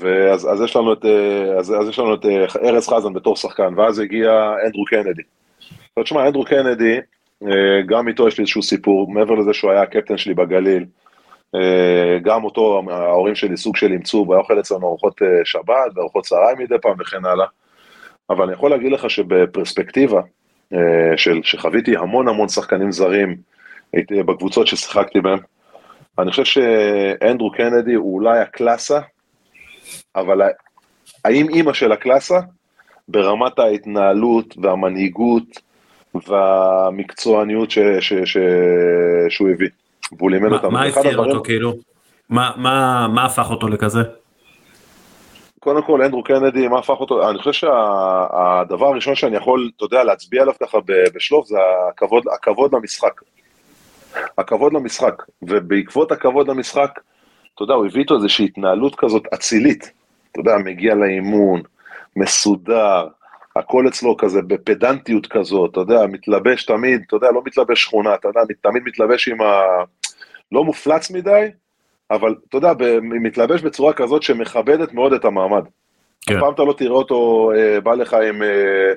ואז אז יש לנו את, אה, אז, אז יש לנו את אה, ארז חזן בתור שחקן, ואז הגיע אנדרו קנדי. עכשיו תשמע, אנדרו קנדי, אה, גם איתו יש לי איזשהו סיפור, מעבר לזה שהוא היה הקפטן שלי בגליל, אה, גם אותו ההורים שלי סוג של אימצו, והיה אוכל אצלנו ארוחות אה, שבת וארוחות צהריים מדי פעם וכן הלאה. אבל אני יכול להגיד לך שבפרספקטיבה, אה, של, שחוויתי המון המון שחקנים זרים הייתי בקבוצות ששיחקתי בהם, אני חושב שאנדרו קנדי הוא אולי הקלאסה, אבל האם אימא של הקלאסה ברמת ההתנהלות והמנהיגות והמקצועניות ש, ש, ש, שהוא הביא. והוא לימד אותם. מה הדברים- אותו כאילו? מה- מה מה הפך אותו לכזה? קודם כל, אנדרו קנדי, מה הפך אותו? אני חושב שהדבר הראשון שאני יכול, אתה יודע, להצביע עליו ככה בשלוף, זה הכבוד, הכבוד למשחק. הכבוד למשחק. ובעקבות הכבוד למשחק, אתה יודע, הוא הביא איתו איזושהי התנהלות כזאת אצילית. אתה יודע, מגיע לאימון, מסודר, הכל אצלו כזה בפדנטיות כזאת, אתה יודע, מתלבש תמיד, אתה יודע, לא מתלבש שכונה, אתה יודע, תמיד מתלבש עם ה... לא מופלץ מדי, אבל אתה יודע, מתלבש בצורה כזאת שמכבדת מאוד את המעמד. כן. אף פעם אתה לא תראה אותו אה, בא לך עם, אה,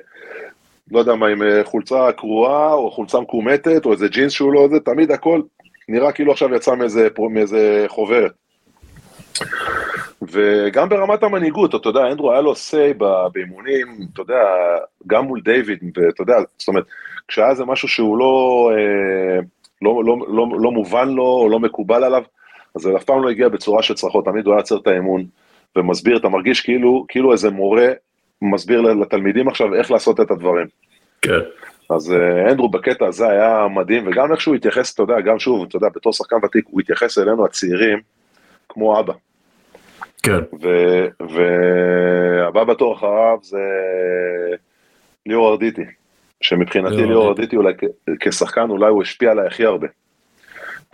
לא יודע מה, עם אה, חולצה קרועה, או חולצה מקומטת, או איזה ג'ינס שהוא לא זה, תמיד הכל נראה כאילו עכשיו יצא מאיזה, מאיזה חוברת. וגם ברמת המנהיגות, אתה יודע, אנדרו היה לו say ב- באימונים, אתה יודע, גם מול דיוויד, ואתה יודע, זאת אומרת, כשהיה איזה משהו שהוא לא, אה, לא, לא, לא, לא מובן לו, או לא מקובל עליו, אז זה אף פעם לא הגיע בצורה של צרחות, תמיד הוא היה יוצר את האמון, ומסביר, אתה מרגיש כאילו, כאילו איזה מורה מסביר לתלמידים עכשיו איך לעשות את הדברים. כן. אז אה, אנדרו בקטע הזה היה מדהים, וגם איך שהוא התייחס, אתה יודע, גם שוב, אתה יודע, בתור שחקן ותיק, הוא התייחס אלינו הצעירים כמו אבא. כן. והבא בתור אחריו זה ליאור ארדיטי, שמבחינתי ליאור ארדיטי. אולי כשחקן אולי הוא השפיע עליי הכי הרבה.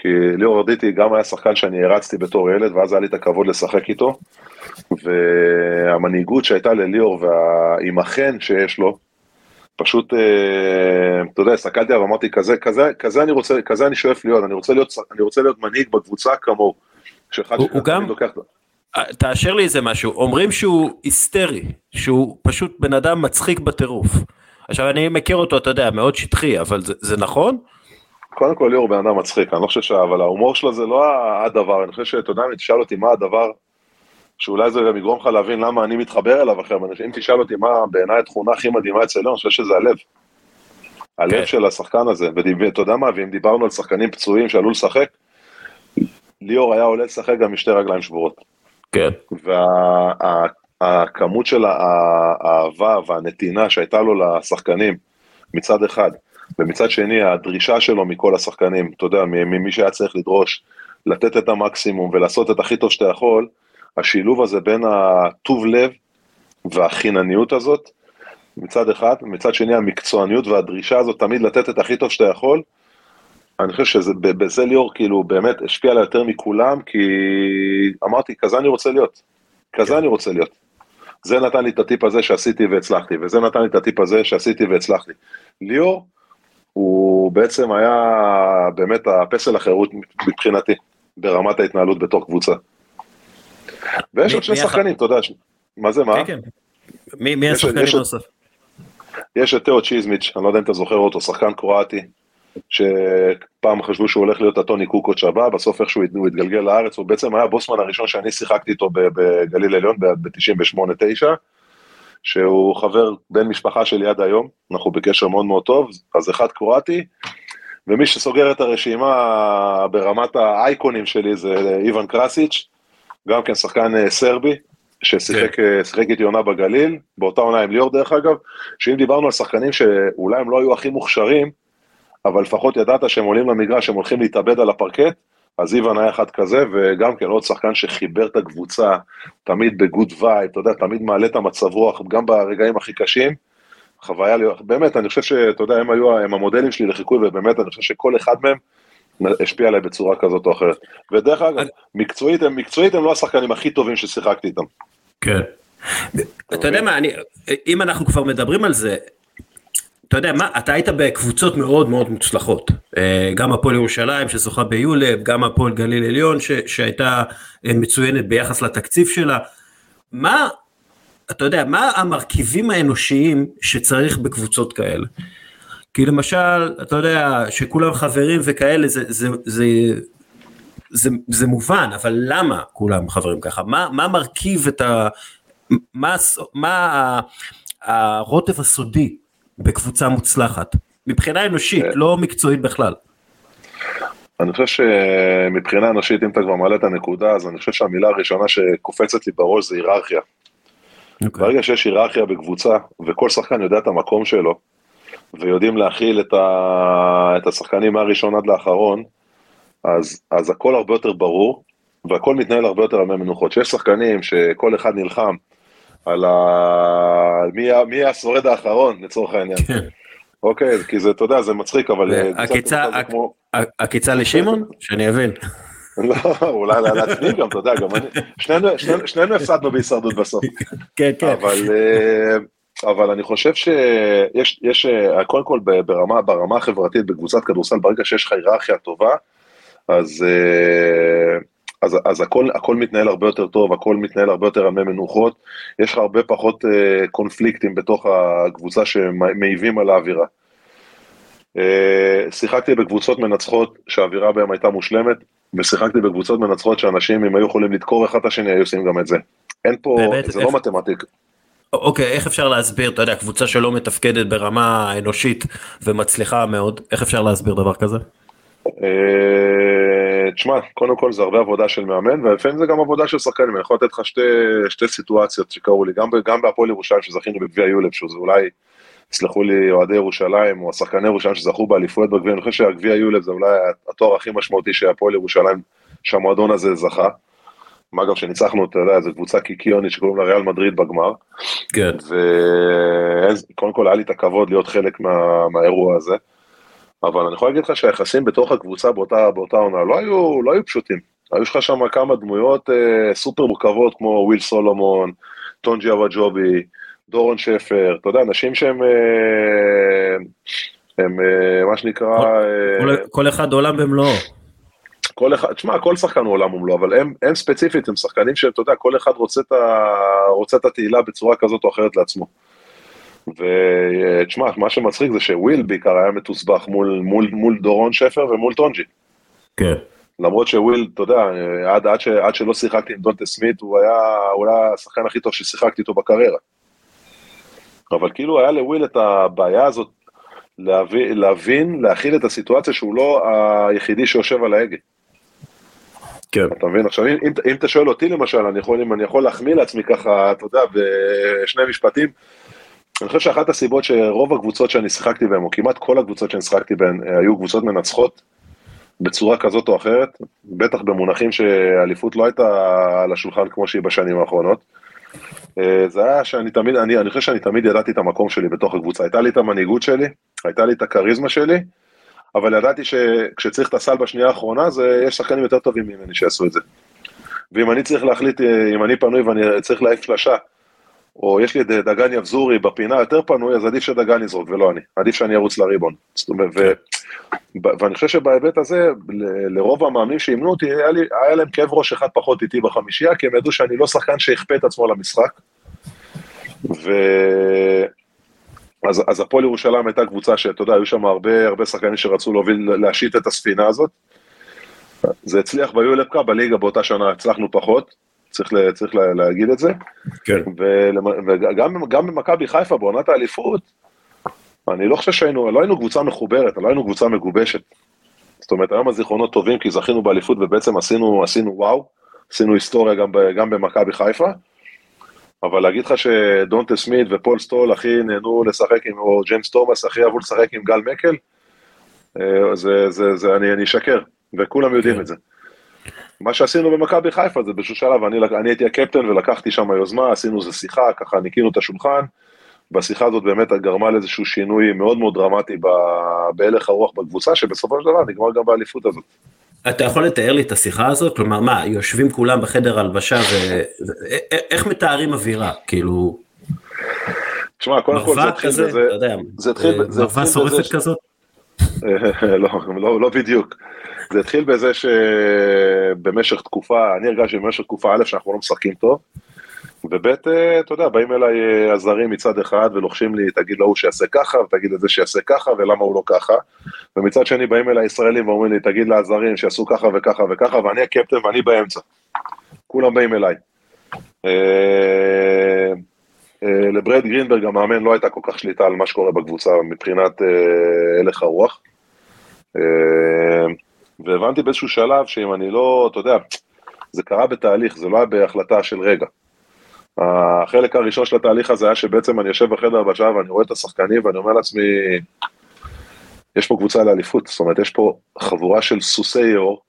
כי ליאור ארדיטי גם היה שחקן שאני הרצתי בתור ילד, ואז היה לי את הכבוד לשחק איתו, והמנהיגות שהייתה לליאור וה- עם החן שיש לו, פשוט, אה, אתה יודע, הסתכלתי עליו ואמרתי, כזה, כזה, כזה אני רוצה, כזה אני שואף להיות, אני רוצה להיות, אני רוצה להיות מנהיג בקבוצה כמוהו. הוא- הוא גם- לוקח- תאשר לי איזה משהו, אומרים שהוא היסטרי, שהוא פשוט בן אדם מצחיק בטירוף. עכשיו אני מכיר אותו, אתה יודע, מאוד שטחי, אבל זה, זה נכון? קודם כל ליאור בן אדם מצחיק, אני לא חושב ש... אבל ההומור שלו זה לא הדבר, אני חושב שאתה יודע, אם תשאל אותי מה הדבר, שאולי זה גם יגרום לך להבין למה אני מתחבר אליו אחר, אם תשאל אותי מה בעיניי התכונה הכי מדהימה אצל ליאור, אני חושב שזה הלב. הלב כן. של השחקן הזה, ואתה יודע מה, ואם דיברנו על שחקנים פצועים שעלו לשחק, ליאור היה עולה לשחק גם עם שתי רגליים שבורות. כן. הכמות של האהבה והנתינה שהייתה לו לשחקנים מצד אחד, ומצד שני הדרישה שלו מכל השחקנים, אתה יודע, ממי שהיה צריך לדרוש, לתת את המקסימום ולעשות את הכי טוב שאתה יכול, השילוב הזה בין הטוב לב והחינניות הזאת, מצד אחד, מצד שני המקצועניות והדרישה הזאת תמיד לתת את הכי טוב שאתה יכול, אני חושב שבזה ליאור כאילו באמת השפיע עליי יותר מכולם, כי אמרתי, כזה אני רוצה להיות. כזה. אני רוצה להיות. זה נתן לי את הטיפ הזה שעשיתי והצלחתי, וזה נתן לי את הטיפ הזה שעשיתי והצלחתי. ליאור, הוא בעצם היה באמת הפסל החירות מבחינתי, ברמת ההתנהלות בתוך קבוצה. ויש עוד שני שחקנים, אתה יודע, מה זה, מה? כן, כן. מי השחקנים הנוסף? יש את תיאו צ'יזמיץ', אני לא יודע אם אתה זוכר אותו, שחקן קרואטי, שפעם חשבו שהוא הולך להיות הטוני קוקוץ' הבא, בסוף איכשהו הוא התגלגל לארץ, הוא בעצם היה הבוסמן הראשון שאני שיחקתי איתו בגליל עליון ב-98-9, שהוא חבר בן משפחה שלי עד היום, אנחנו בקשר מאוד מאוד טוב, אז אחד קרואטי, ומי שסוגר את הרשימה ברמת האייקונים שלי זה איוון קרסיץ', גם כן שחקן אה, סרבי, ששיחק כן. איתי עונה בגליל, באותה עונה עם ליאור דרך אגב, שאם דיברנו על שחקנים שאולי הם לא היו הכי מוכשרים, אבל לפחות ידעת שהם עולים למגרש, הם הולכים להתאבד על הפרקט, אז איוון היה אחד כזה, וגם כן עוד שחקן שחיבר את הקבוצה, תמיד ב good vibe, אתה יודע, תמיד מעלה את המצב רוח, גם ברגעים הכי קשים. חוויה, באמת, אני חושב שאתה יודע, הם היו, הם המודלים שלי לחיקוי, ובאמת, אני חושב שכל אחד מהם השפיע עליי בצורה כזאת או אחרת. ודרך אגב, מקצועית, הם, מקצועית הם לא השחקנים הכי טובים ששיחקתי איתם. כן. אתה יודע מה, אני, אם אנחנו כבר מדברים על זה, אתה יודע מה, אתה היית בקבוצות מאוד מאוד מוצלחות, אה, גם הפועל ירושלים שזוכה ביולב, גם הפועל גליל עליון ש, שהייתה אה, מצוינת ביחס לתקציב שלה, מה, אתה יודע, מה המרכיבים האנושיים שצריך בקבוצות כאלה? כי למשל, אתה יודע, שכולם חברים וכאלה, זה, זה, זה, זה, זה מובן, אבל למה כולם חברים ככה? מה, מה מרכיב את ה... מה, מה הרוטב הסודי בקבוצה מוצלחת, מבחינה אנושית, כן. לא מקצועית בכלל. אני חושב שמבחינה אנושית, אם אתה כבר מעלה את הנקודה, אז אני חושב שהמילה הראשונה שקופצת לי בראש זה היררכיה. Okay. אוקיי. ברגע שיש היררכיה בקבוצה, וכל שחקן יודע את המקום שלו, ויודעים להכיל את, ה... את השחקנים מהראשון עד לאחרון, אז, אז הכל הרבה יותר ברור, והכל מתנהל הרבה יותר על מי מנוחות. שיש שחקנים שכל אחד נלחם על ה... מי, מי השורד האחרון לצורך העניין. כן. אוקיי, כי זה, אתה יודע, זה מצחיק, אבל... אה, עקיצה לשמעון? שאני אבין. לא, אולי לעצמי גם, אתה יודע, גם אני, שנינו הפסדנו בהישרדות בסוף. כן, כן. אה, אבל אני חושב שיש, יש, אה, קודם כל ברמה, ברמה החברתית בקבוצת כדורסל, ברגע שיש לך היררכיה טובה, אז אז, אז הכל, הכל מתנהל הרבה יותר טוב, הכל מתנהל הרבה יותר על מי מנוחות, יש לך הרבה פחות uh, קונפליקטים בתוך הקבוצה שמעיבים על האווירה. Uh, שיחקתי בקבוצות מנצחות שהאווירה בהן הייתה מושלמת, ושיחקתי בקבוצות מנצחות שאנשים, אם היו יכולים לדקור אחד את השני, היו עושים גם את זה. אין פה, באמת, זה לא איך... לא מתמטיקה. אוקיי, איך אפשר להסביר, אתה יודע, קבוצה שלא מתפקדת ברמה אנושית ומצליחה מאוד, איך אפשר להסביר דבר כזה? אה, תשמע, קודם כל זה הרבה עבודה של מאמן, ולפעמים זה גם עבודה של שחקנים, אני יכול לתת לך שתי, שתי סיטואציות שקרו לי, גם, גם בהפועל ירושלים שזכינו בגביע יולב, שזה אולי, יסלחו לי אוהדי ירושלים, או השחקני ירושלים שזכו באליפויות בגביע, אני חושב שהגביע יולב זה אולי התואר הכי משמעותי שהפועל ירושלים, שהמועדון הזה זכה. מה גם שניצחנו, אתה יודע, איזה קבוצה קיקיונית שקוראים לה ריאל מדריד בגמר. כן. וקודם כל היה לי את הכבוד להיות חלק מה, מהאירוע הזה. אבל אני יכול להגיד לך שהיחסים בתוך הקבוצה באותה, באותה עונה לא היו, לא היו פשוטים. היו לך שם כמה דמויות אה, סופר מורכבות כמו וויל סולומון, טונג'י אבג'ובי, דורון שפר, אתה יודע, אנשים שהם, אה, הם אה, מה שנקרא... כל, אה, כל, כל אחד עולם במלואו. כל אחד, תשמע, כל שחקן הוא עולם ומלואו, אבל הם, הם ספציפית, הם שחקנים שאתה יודע, כל אחד רוצה את, ה, רוצה את התהילה בצורה כזאת או אחרת לעצמו. ותשמע, מה שמצחיק זה שוויל בעיקר היה מתוסבך מול, מול, מול דורון שפר ומול טונג'י. כן. למרות שוויל, אתה יודע, עד, עד, ש, עד שלא שיחקתי עם דונטה סמית, הוא היה אולי השחקן הכי טוב ששיחקתי איתו בקריירה. אבל כאילו היה לוויל את הבעיה הזאת להבין, להבין, להכיל את הסיטואציה שהוא לא היחידי שיושב על ההגה. כן. אתה מבין? עכשיו, אם, אם, אם אתה שואל אותי למשל, אני יכול, אם אני יכול להחמיא לעצמי ככה, אתה יודע, בשני משפטים, אני חושב שאחת הסיבות שרוב הקבוצות שאני שיחקתי בהן, או כמעט כל הקבוצות שאני שיחקתי בהן, אה, היו קבוצות מנצחות בצורה כזאת או אחרת, בטח במונחים שאליפות לא הייתה על השולחן כמו שהיא בשנים האחרונות. אה, זה היה שאני תמיד, אני, אני חושב שאני תמיד ידעתי את המקום שלי בתוך הקבוצה, הייתה לי את המנהיגות שלי, הייתה לי את הכריזמה שלי, אבל ידעתי שכשצריך את הסל בשנייה האחרונה, זה, יש שחקנים יותר טובים ממני שיעשו את זה. ואם אני צריך להחליט, אה, אם אני פנוי ואני צריך להעיף שלושה, או יש לי את דגן יבזורי בפינה יותר פנוי, אז עדיף שדגן יזרוק ולא אני, עדיף שאני ארוץ לריבון. ו... ואני חושב שבהיבט הזה, לרוב המאמנים שאימנו אותי, היה, לי, היה להם כאב ראש אחד פחות איתי בחמישייה, כי הם ידעו שאני לא שחקן שיכפה את עצמו למשחק. ו... אז, אז הפועל ירושלים הייתה קבוצה שאתה יודע, היו שם הרבה, הרבה שחקנים שרצו להוביל, להשית את הספינה הזאת. זה הצליח ביולפקה, בליגה באותה שנה הצלחנו פחות, צריך, לה, צריך לה, להגיד את זה. כן. וגם במכבי חיפה, בעונת האליפות, אני לא חושב שהיינו, לא היינו קבוצה מחוברת, לא היינו קבוצה מגובשת. זאת אומרת, היום הזיכרונות טובים כי זכינו באליפות ובעצם עשינו, עשינו וואו, עשינו היסטוריה גם, גם במכבי חיפה. אבל להגיד לך שדונטה סמית ופול סטול הכי נהנו לשחק עם, או ג'יימס תומאס הכי אהבו לשחק עם גל מקל, אה, זה, זה, זה, אני, אני אשקר, וכולם יודעים כן. את זה. מה שעשינו במכבי חיפה זה באיזשהו שלב, אני, אני הייתי הקפטן ולקחתי שם יוזמה, עשינו איזה שיחה, ככה ניקינו את השולחן, והשיחה הזאת באמת גרמה לאיזשהו שינוי מאוד מאוד דרמטי בהלך הרוח בקבוצה, שבסופו של דבר נגמר גם באליפות הזאת. אתה יכול לתאר לי את השיחה הזאת? כלומר, מה, יושבים כולם בחדר הלבשה ואיך מתארים אווירה? כאילו... תשמע, קודם כל זה התחיל בזה... זה התחיל בזה... מרווה שורפת כזאת? לא, לא, לא בדיוק. זה התחיל בזה שבמשך תקופה, אני הרגשתי במשך תקופה א' שאנחנו לא משחקים טוב, וב', אה, אתה יודע, באים אליי אה, הזרים מצד אחד ולוחשים לי, תגיד להוא שיעשה ככה, ותגיד לזה שיעשה ככה, ולמה הוא לא ככה. ומצד שני באים אליי ישראלים ואומרים לי, תגיד לעזרים שיעשו ככה וככה וככה, ואני הקפטן ואני באמצע. כולם באים אליי. אה, לברד גרינברג המאמן לא הייתה כל כך שליטה על מה שקורה בקבוצה מבחינת הלך הרוח. והבנתי באיזשהו שלב שאם אני לא, אתה יודע, זה קרה בתהליך, זה לא היה בהחלטה של רגע. החלק הראשון של התהליך הזה היה שבעצם אני יושב בחדר הבשעה ואני רואה את השחקנים ואני אומר לעצמי, יש פה קבוצה לאליפות, זאת אומרת, יש פה חבורה של סוסי יאור,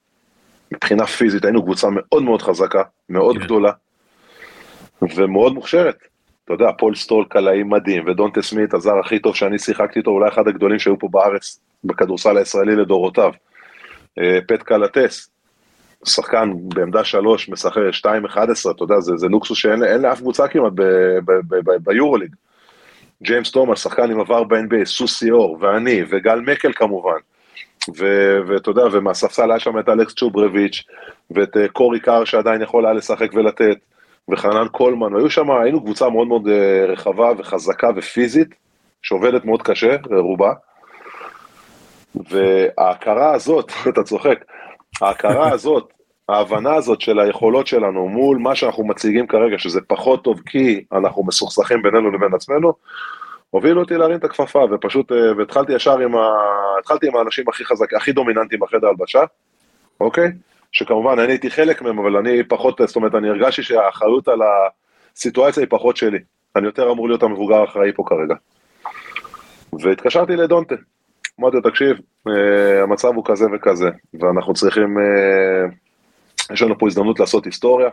מבחינה פיזית היינו קבוצה מאוד מאוד חזקה, מאוד כן. גדולה, ומאוד מוכשרת. אתה יודע, פול סטול קלעי מדהים, ודונטה סמית, הזר הכי טוב שאני שיחקתי איתו, אולי אחד הגדולים שהיו פה בארץ, בכדורסל הישראלי לדורותיו. אה, פט קלטס, שחקן בעמדה שלוש, משחק 2-11, אתה יודע, זה, זה לוקסוס שאין לאף קבוצה כמעט ביורוליג. ג'יימס תומאס, שחקן עם עבר ב-NBA, סוסי אור, ואני, וגל מקל כמובן. ואתה יודע, ומהספסל היה שם את אלכס צ'וברביץ', ואת uh, קורי קאר שעדיין יכול היה לשחק ולתת, וחנן קולמן, והיו שם, היינו קבוצה מאוד מאוד uh, רחבה וחזקה ופיזית, שעובדת מאוד קשה, רובה. וההכרה הזאת, אתה צוחק, ההכרה הזאת, ההבנה הזאת של היכולות שלנו מול מה שאנחנו מציגים כרגע, שזה פחות טוב כי אנחנו מסוכסכים בינינו לבין עצמנו, הובילו אותי להרים את הכפפה, ופשוט, אה, והתחלתי ישר עם ה... התחלתי עם האנשים הכי חזקים, הכי דומיננטיים בחדר הלבשה, אוקיי? שכמובן אני הייתי חלק מהם, אבל אני פחות, זאת אומרת, אני הרגשתי שהאחריות על הסיטואציה היא פחות שלי. אני יותר אמור להיות המבוגר האחראי פה כרגע. והתקשרתי לדונטה, אמרתי לו, תקשיב, אה, המצב הוא כזה וכזה, ואנחנו צריכים, אה, יש לנו פה הזדמנות לעשות היסטוריה.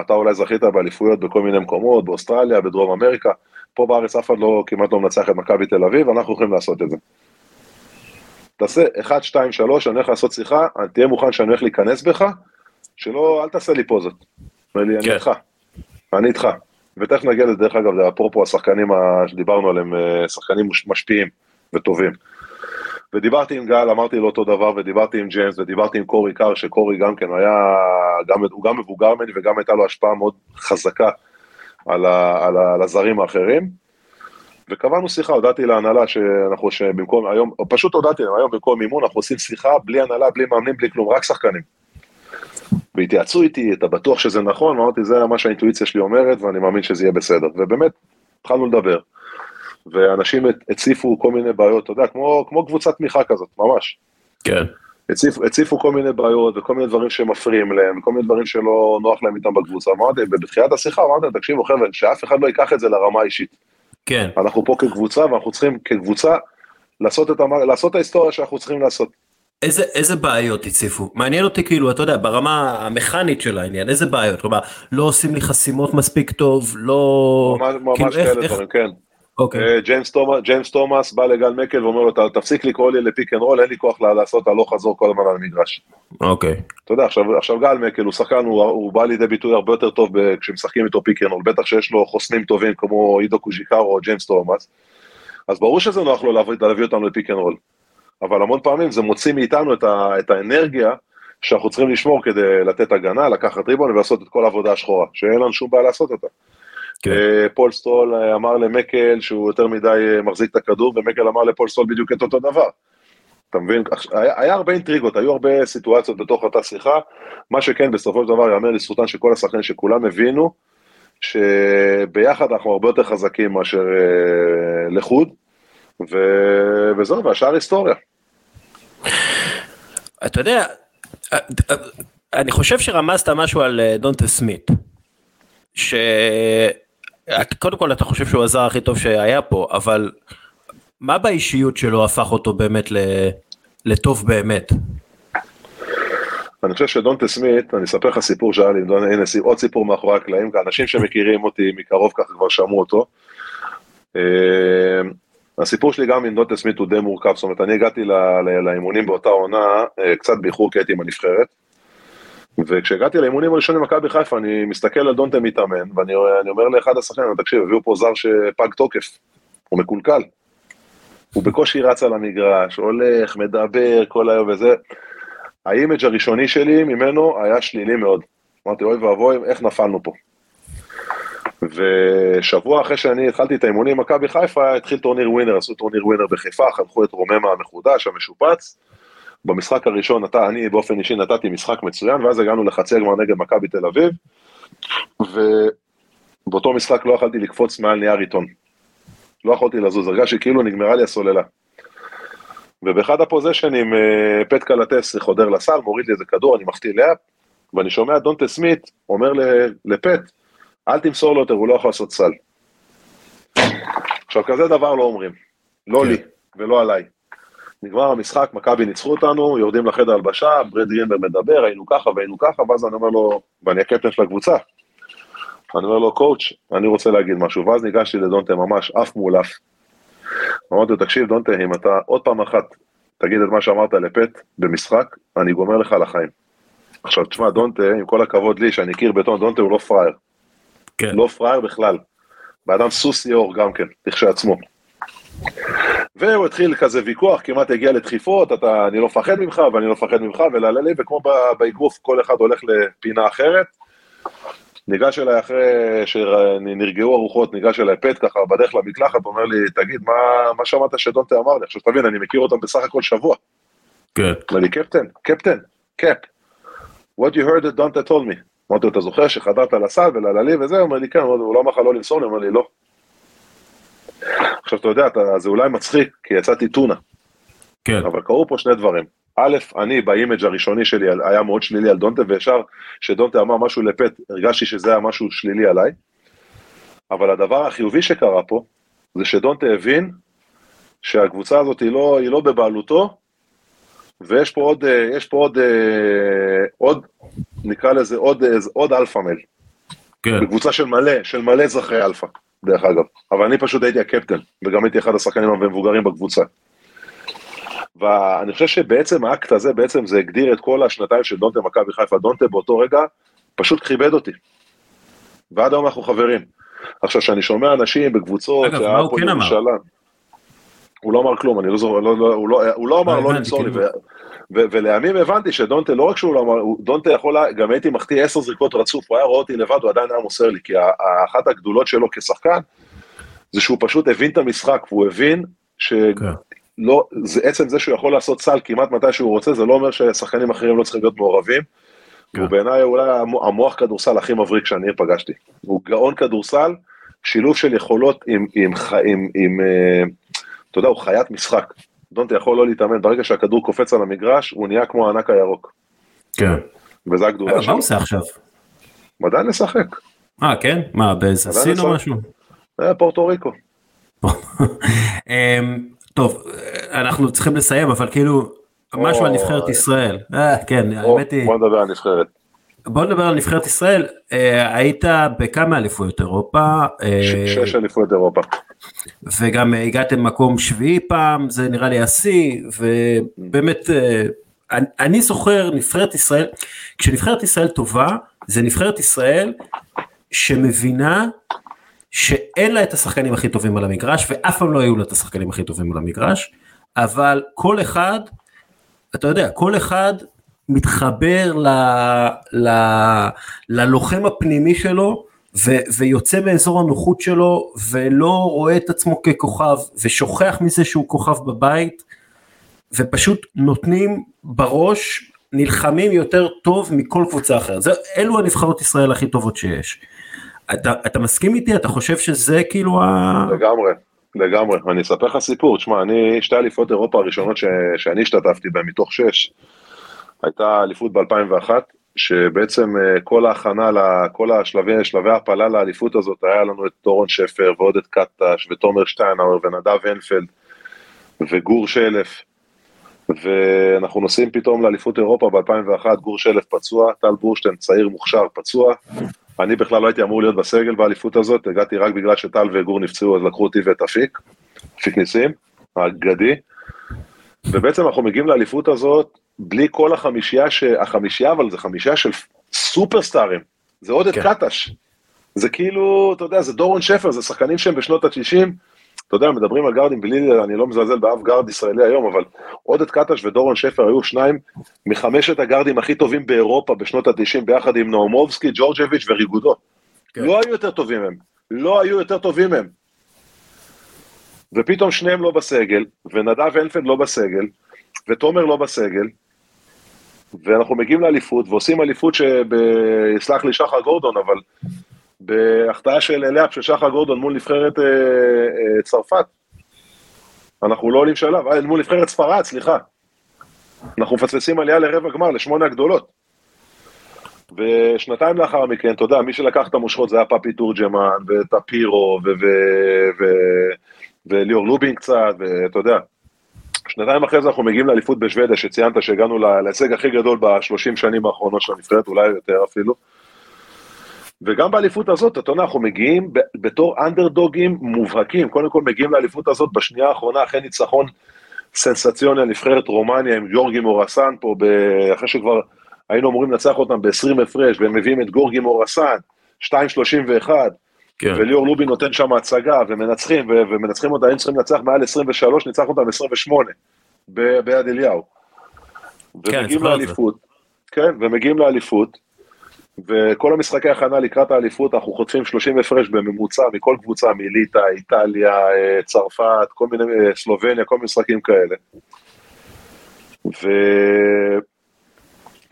אתה אולי זכית באליפויות בכל מיני מקומות, באוסטרליה, בדרום אמריקה, פה בארץ אף אחד לא, כמעט לא מנצח את מכבי תל אביב, אנחנו יכולים לעשות את זה. תעשה 1, 2, 3, אני הולך לעשות שיחה, תהיה מוכן שאני הולך להיכנס בך, שלא, אל תעשה לי פוזות. אני כן. איתך, אני איתך. ותכף נגיע לזה, דרך אגב, אפרופו השחקנים שדיברנו עליהם, אה, שחקנים משפיעים וטובים. ודיברתי עם גל, אמרתי לו אותו דבר, ודיברתי עם ג'יימס, ודיברתי עם קורי קאר, שקורי גם כן היה, גם, הוא גם מבוגר ממני, וגם הייתה לו השפעה מאוד חזקה על, ה, על, ה, על הזרים האחרים. וקבענו שיחה, הודעתי להנהלה שאנחנו, שבמקום, היום, פשוט הודעתי להם, היום במקום מימון אנחנו עושים שיחה בלי הנהלה, בלי מאמנים, בלי כלום, רק שחקנים. והתייעצו איתי, אתה בטוח שזה נכון? אמרתי, זה מה שהאינטואיציה שלי אומרת, ואני מאמין שזה יהיה בסדר. ובאמת, התחלנו לדבר. ואנשים הציפו כל מיני בעיות, אתה יודע, כמו, כמו קבוצת תמיכה כזאת, ממש. כן. הציפו, הציפו כל מיני בעיות וכל מיני דברים שמפריעים להם, כל מיני דברים שלא נוח להם איתם בקבוצה. אמרתי, בתחילת השיחה אמרתי תקשיבו חבר'ה, שאף אחד לא ייקח את זה לרמה האישית. כן. אנחנו פה כקבוצה ואנחנו צריכים כקבוצה לעשות את, המ... לעשות את ההיסטוריה שאנחנו צריכים לעשות. איזה, איזה בעיות הציפו? מעניין אותי כאילו, אתה יודע, ברמה המכנית של העניין, איזה בעיות? כלומר, לא עושים לי חסימות מספיק טוב, לא... ממש, ממש כאילו, כאלה איך- דברים, כן. אוקיי, אה, ג'יימס תומאס- בא לגל מקל ואומר לו, "ת- תפסיק לקרוא לי ל pick and roll, אין לי כוח לעשות הלוך חזור כל הזמן על המגרש. אוקיי. אתה יודע, עכשיו, עכשיו גל מקל הוא שחקן, הוא, הוא בא לידי ביטוי הרבה יותר טוב כשמשחקים איתו pick and roll, בטח שיש לו חוסמים טובים כמו עידו קוז'יקרו או ג'יימס תומאס, אז ברור שזה נוח לו להביא, להביא אותנו ל pick and roll, אבל המון פעמים זה מוציא מאיתנו את, ה, את האנרגיה שאנחנו צריכים לשמור כדי לתת הגנה, לקחת ריבאונד ולעשות את כל העבודה השחורה, שאין לנו שום בעיה לעשות אותה. כן. אה, פול סטול אה, אמר למקל שהוא יותר מדי אה, מחזיק את הכדור, ומקל אמר לפול סטול בדיוק את אותו דבר. אתה מבין? היה, היה הרבה אינטריגות, היו הרבה סיטואציות בתוך אותה שיחה, מה שכן, בסופו של דבר יאמר לזכותן של כל השחקנים שכולם הבינו שביחד אנחנו הרבה יותר חזקים מאשר אה, לחוד, ו... וזהו, והשאר היסטוריה. אתה יודע, אני חושב שרמזת משהו על דונטה סמית. ש... את- קודם כל אתה חושב שהוא הזר הכי טוב שהיה פה, אבל מה באישיות שלו הפך אותו באמת ל... לטוב באמת? אני חושב שדונטה סמית, אני אספר לך סיפור שהיה לי, הנה עוד סיפור מאחורי הקלעים, אנשים שמכירים אותי מקרוב ככה כבר שמעו אותו. אה, הסיפור שלי גם עם דונטה סמית הוא די מורכב, זאת אומרת, אני הגעתי לאימונים באותה עונה, אה, קצת באיחור כי הייתי עם הנבחרת. וכשהגעתי לאימונים הראשונים במכבי חיפה, אני מסתכל על דונטה מתאמן, ואני אני אומר לאחד השחקנים, תקשיב, הביאו פה זר שפג תוקף, הוא מקולקל. הוא בקושי רץ על המגרש, הולך, מדבר כל היום וזה. ה image הראשוני שלי ממנו היה שלילי מאוד. אמרתי, אוי ואבוי, איך נפלנו פה. ושבוע אחרי שאני התחלתי את האימונים עם מכבי חיפה, התחיל טורניר ווינר, עשו טורניר ווינר בחיפה, חנכו את רוממה המחודש, המשופץ. במשחק הראשון, אתה, אני באופן אישי נתתי משחק מצוין, ואז הגענו לחצי הגמר נגד מכבי תל אביב, ובאותו משחק לא יכלתי לקפוץ מעל נייר עיתון. לא יכולתי לזוז, הרגשתי כאילו נגמרה לי הסוללה. ובאחד הפוזיישנים אה, פט קלטס חודר לסל, מוריד לי איזה כדור, אני מחטיא layup, ואני שומע דונטה סמית אומר לפט, אל תמסור לו יותר, הוא לא יכול לעשות סל. עכשיו, כזה דבר לא אומרים. לא כן. לי ולא עליי. נגמר המשחק, מכבי ניצחו אותנו, יורדים לחדר הלבשה, ברד גרינברג מדבר, היינו ככה והיינו ככה, ואז אני אומר לו, ואני הקפטן של הקבוצה. אני אומר לו, coach, אני רוצה להגיד משהו, ואז ניגשתי לדונטה ממש אף מול אף. אמרתי לו, תקשיב, דונטה, אם אתה עוד פעם אחת תגיד את מה שאמרת לפט במשחק, אני גומר לך על החיים. עכשיו, תשמע, דונטה, עם כל הכבוד לי, שאני הכיר בטון, דונטה הוא לא פראייר. כן. לא פראייר בכלל. באדם סוס יאור גם כן, לכשעצמו. והוא התחיל כזה ויכוח, כמעט הגיע לדחיפות, אתה, אני לא מפחד ממך ואני לא מפחד ממך, ולעללי, וכמו באגרוף, כל אחד הולך לפינה אחרת. ניגש אליי אחרי שנרגעו הרוחות, ניגש אליי פט ככה בדרך למקלחת, אומר לי, תגיד, מה, מה שמעת שדונטה אמר לי? עכשיו תבין, אני מכיר אותם בסך הכל שבוע. כן. אומר לי, קפטן, קפטן, cap, what you heard that דונטה told me. אמרתי לו, אתה זוכר שחדרת לסל ולעללי וזה? הוא אומר לי, כן, הוא לא אמר לך לא למסור לי, הוא אומר לי, לא. עכשיו, אתה יודע, אתה, זה אולי מצחיק, כי יצאתי טונה, כן. אבל קרו פה שני דברים. א', אני ב image הראשוני שלי היה מאוד שלילי על דונטה, וישר שדונטה אמר משהו לפט, הרגשתי שזה היה משהו שלילי עליי. אבל הדבר החיובי שקרה פה, זה שדונטה הבין שהקבוצה הזאת היא לא, היא לא בבעלותו, ויש פה עוד, אה, יש פה עוד, אה, עוד, נקרא לזה עוד, אה, עוד alpha male. כן. בקבוצה של מלא, של מלא זכרי אלפא, דרך אגב. אבל אני פשוט הייתי הקפטן, וגם הייתי אחד השחקנים המבוגרים בקבוצה. ואני חושב שבעצם האקט הזה, בעצם זה הגדיר את כל השנתיים של דונטה מכבי חיפה. דונטה באותו רגע פשוט כיבד אותי. ועד היום אנחנו חברים. עכשיו, כשאני שומע אנשים בקבוצות, אגב, מה הוא פה כן אמר? הוא לא אמר כלום, אני לא זוכר, לא, לא, הוא, לא, הוא לא אמר אה, לא למסור לי, ולימים הבנתי שדונטה, לא רק שהוא לא אמר, דונטה יכול, גם הייתי מחטיא עשר זריקות רצוף, הוא היה רואה אותי לבד, הוא עדיין היה מוסר לי, כי אחת הגדולות שלו כשחקן, זה שהוא פשוט הבין את המשחק, והוא הבין שלא, כן. זה עצם זה שהוא יכול לעשות סל כמעט מתי שהוא רוצה, זה לא אומר ששחקנים אחרים לא צריכים להיות מעורבים. כן. הוא בעיניי אולי המו- המוח כדורסל הכי מבריק שאני פגשתי. הוא גאון כדורסל, שילוב של יכולות עם, עם, ח- עם, עם אה, אתה יודע, הוא חיית משחק. דונטה יכול לא להתאמן, ברגע שהכדור קופץ על המגרש, הוא נהיה כמו הענק הירוק. כן. וזה הגדולה מה שלו. הוא עושה עכשיו? הוא עדיין משחק. אה, כן? מה, באיזה עדיין סין או. משהו? זה פורטו ריקו. אמ, טוב, אנחנו צריכים לסיים, אבל כאילו, משהו על. נבחרת ישראל. אה, כן, האמת היא, בוא נדבר על הנבחרת. בוא נדבר על נבחרת ישראל. אה, היית בכמה אליפויות אירופה, אה, שש אליפויות אירופה. וגם אה, הגעתם מקום שביעי פעם, זה נראה לי השיא, ובאמת, אני- אני זוכר נבחרת ישראל, כשנבחרת ישראל טובה, זה נבחרת ישראל שמבינה שאין לה את השחקנים הכי טובים על המגרש, ואף פעם לא היו לה את השחקנים הכי טובים על המגרש, אבל כל אחד, אתה יודע, כל אחד מתחבר ל, ל, ללוחם הפנימי שלו, ו, ויוצא מאזור הנוחות שלו, ולא רואה את עצמו ככוכב, ושוכח מזה שהוא כוכב בבית, ופשוט נותנים בראש, נלחמים יותר טוב מכל קבוצה אחרת. זה, אלו הנבחרות ישראל הכי טובות שיש. אתה, אתה מסכים איתי? אתה חושב שזה כאילו ה... לגמרי, לגמרי. אני אספר לך סיפור, תשמע, אני, שתי אליפות אירופה הראשונות ש, שאני השתתפתי בהן מתוך שש, הייתה אליפות ב-2001, שבעצם אה, כל ההכנה, כל השלבי, שלבי ההעפלה לאליפות הזאת, היה לנו את דורון שפר ועודד קטש ותומר שטיינאוור ונדב הנפלד וגור שלף. ואנחנו נוסעים פתאום לאליפות אירופה ב-2001, גור שלף פצוע, טל בורשטיין צעיר מוכשר פצוע, אני בכלל לא הייתי אמור להיות בסגל באליפות הזאת, הגעתי רק בגלל שטל וגור נפצעו, אז לקחו אותי ואת אפיק, אפיק ניסים, האגדי. ובעצם אנחנו מגיעים לאליפות הזאת בלי כל החמישייה, ש... החמישייה, אבל זה חמישייה של סופרסטארים. זה עודד כן. קטש. זה כאילו, אתה יודע, זה דורון שפר, זה שחקנים שהם בשנות ה-90. אתה יודע, מדברים על גארדים בלי, אני לא מזלזל באף גארד ישראלי היום, אבל עודד קטש ודורון שפר היו שניים מחמשת הגארדים הכי טובים באירופה בשנות ה-90, ביחד עם נאומובסקי, ג'ורג'ביץ' וריגודו. כן. לא היו יותר טובים הם. לא היו יותר טובים הם. ופתאום שניהם לא בסגל, ונדב הנפלד לא בסגל, ותומר לא בסגל, ואנחנו מגיעים לאליפות, ועושים אליפות שב... יסלח לי שחר גורדון, אבל בהחטאה של לאפ של שחר גורדון מול נבחרת אה, אה, צרפת. אנחנו לא עולים שלב, אה, מול נבחרת ספרד, סליחה. אנחנו מפספסים עלייה לרבע גמר, לשמונה הגדולות. ושנתיים לאחר מכן, אתה יודע, מי שלקח את המושכות זה היה פפי תורג'מן, וטפירו, וליאור לובין קצת, ואתה יודע. שנתיים אחרי זה אנחנו מגיעים לאליפות בשוודיה, שציינת שהגענו לה- להישג הכי גדול בשלושים שנים האחרונות של הנבחרת, אולי יותר אפילו. וגם באליפות הזאת, אתה יודע, אנחנו מגיעים בתור אנדרדוגים מובהקים, קודם כל מגיעים לאליפות הזאת בשנייה האחרונה, אחרי ניצחון סנסציוני על נבחרת רומניה עם ג'ורגי מורסן פה, ב- אחרי שכבר היינו אמורים לנצח אותם ב-20 הפרש, והם מביאים את גורגי מורסן, 2.31, כן. וליאור לובין נותן שם הצגה, ומנצחים, ו- ומנצחים אותה, היינו צריכים לנצח מעל 23, ניצח אותם 28, ב- ביד אליהו. כן, ומגיעים זה. לאליפות, כן, ומגיעים לאליפות, וכל המשחקי הכנה לקראת האליפות, אנחנו חוטפים 30 הפרש בממוצע מכל קבוצה, מליטא, איטליה, אה, צרפת, כל מיני, אה, סלובניה, כל מיני משחקים כאלה.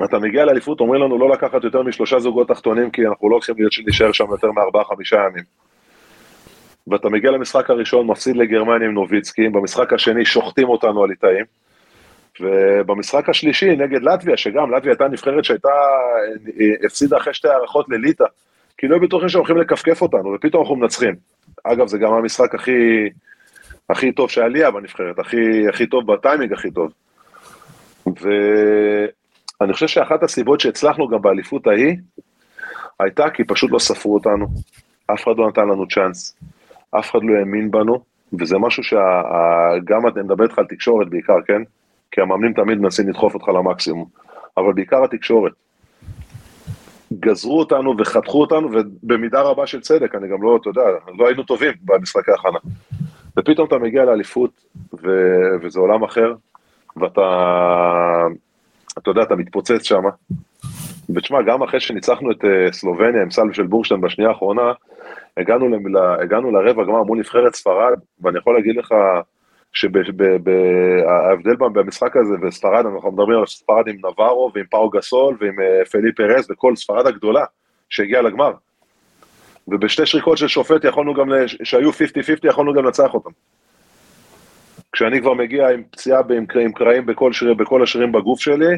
ואתה מגיע לאליפות, אומרים לנו לא לקחת יותר משלושה זוגות תחתונים, כי אנחנו לא הולכים להישאר שם יותר מארבעה, חמישה ימים. ואתה מגיע למשחק הראשון, מפסיד לגרמניה עם נוביצקי, במשחק השני שוחטים אותנו הליטאים, ובמשחק השלישי נגד לטביה, שגם לטביה הייתה נבחרת שהייתה, אה, הפסידה אחרי שתי הערכות לליטא, כי לא בטוחים שהם הולכים לכפכף אותנו, ופתאום אנחנו מנצחים. אגב, זה גם המשחק הכי, הכי טוב שהיה לי בנבחרת, הכי, הכי טוב בטיימינג הכי טוב. ואני חושב שאחת הסיבות שהצלחנו גם באליפות ההיא, הייתה כי פשוט לא ספרו אותנו, אף אחד לא נתן לנו צ'אנס, אף אחד לא האמין בנו, וזה משהו שגם אני מדבר איתך על תקשורת בעיקר, כן? כי המאמנים תמיד מנסים לדחוף אותך למקסימום, אבל בעיקר התקשורת. גזרו אותנו וחתכו אותנו, ובמידה רבה של צדק, אני גם לא, אתה יודע, לא היינו טובים במשחקי ההכנה. ופתאום אתה מגיע לאליפות, ו- וזה עולם אחר, ואתה, אתה יודע, אתה מתפוצץ שם. ותשמע, גם אחרי שניצחנו את אה, סלובניה עם סל של בורשטיין בשנייה האחרונה, הגענו, ל- ל- הגענו לרבע גמר מול נבחרת ספרד, ואני יכול להגיד לך שההבדל במשחק הזה וספרד, אנחנו מדברים על ספרד עם נברו ועם פאו גסול ועם אה, פליפ פרס וכל ספרד הגדולה שהגיעה לגמר. ובשתי שריקות של שופט יכולנו גם, שהיו 50-50, יכולנו גם לנצח אותם. כשאני כבר מגיע עם פציעה עם, עם קרעים בכל, שיר, בכל השירים בגוף שלי,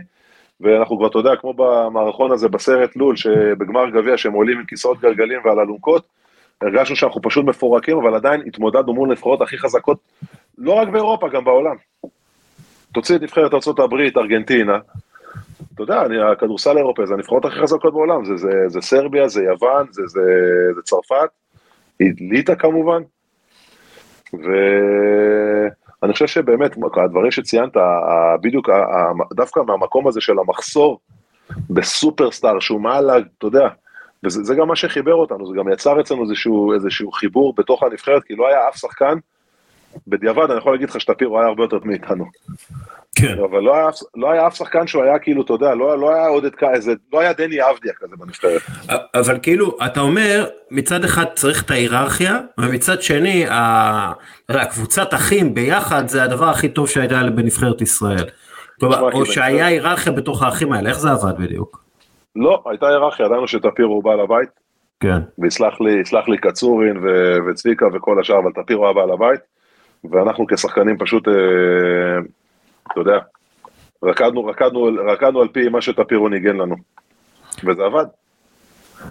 ואנחנו כבר, אתה יודע, כמו במערכון הזה בסרט לול, שבגמר גביע שהם עולים עם כיסאות גלגלים ועל אלונקות, הרגשנו שאנחנו פשוט מפורקים, אבל עדיין התמודדנו מול נבחרות הכי חזקות, לא רק באירופה, גם בעולם. תוציא את נבחרת ארה"ב, ארגנטינה, אתה יודע, אני, הכדורסל האירופאי זה הנבחרות הכי חזקות בעולם, זה, זה, זה סרביה, זה יוון, זה, זה, זה צרפת, ליטא כמובן, ואני חושב שבאמת, הדברים שציינת, בדיוק דווקא מהמקום הזה של המחסור בסופרסטאר שהוא מעל, אתה יודע, וזה גם מה שחיבר אותנו, זה גם יצר אצלנו איזשהו, איזשהו חיבור בתוך הנבחרת, כי לא היה אף שחקן, בדיעבד אני יכול להגיד לך שטפירו היה הרבה יותר מאיתנו. כן. אבל לא היה, לא היה אף שחקן שהוא היה כאילו, אתה יודע, לא, לא היה עוד את איזה, לא היה דני אבדיה כזה בנבחרת. אבל כאילו, אתה אומר, מצד אחד צריך את ההיררכיה, ומצד שני, הקבוצת אחים ביחד זה הדבר הכי טוב שהייתה בנבחרת ישראל. כלומר, או שהיה היררכיה בתוך האחים האלה, איך זה עבד בדיוק? לא, הייתה היררכיה, ידענו שטפירו הוא בעל הבית. כן. ויסלח לי, לי קצורין ו- וצביקה וכל השאר, אבל טפירו היה בעל הבית. ואנחנו כשחקנים פשוט, אה, אתה יודע, רקדנו, רקדנו, רקדנו על פי מה שטפירו ניגן לנו, וזה עבד.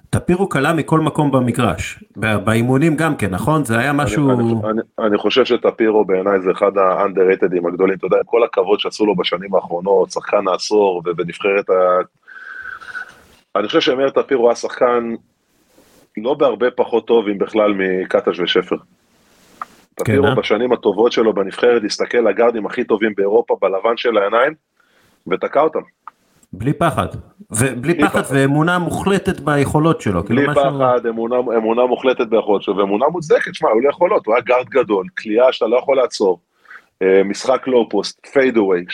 טפירו קלה מכל מקום במגרש, באימונים גם כן, נכון? זה היה משהו... אני, אני, אני, אני חושב שטפירו בעיניי זה אחד האנדררטדים הגדולים, אתה יודע, כל הכבוד שעשו לו בשנים האחרונות, שחקן העשור ובנבחרת ה... אני חושב שמאיר טפירו היה שחקן לא בהרבה פחות טוב, אם בכלל, מקטש ושפר. טפירו כן, אה? בשנים הטובות שלו בנבחרת הסתכל לגארדים הכי טובים באירופה בלבן של העיניים ותקע אותם. בלי פחד, ובלי פחד, פחד ואמונה מוחלטת ביכולות שלו. בלי כאילו פחד, משהו... אמונה, אמונה מוחלטת ביכולות שלו, ואמונה מוצדקת, שמע, היו לו יכולות, הוא היה guard גדול, קליעה שאתה לא יכול לעצור, אה, משחק low post, fade away,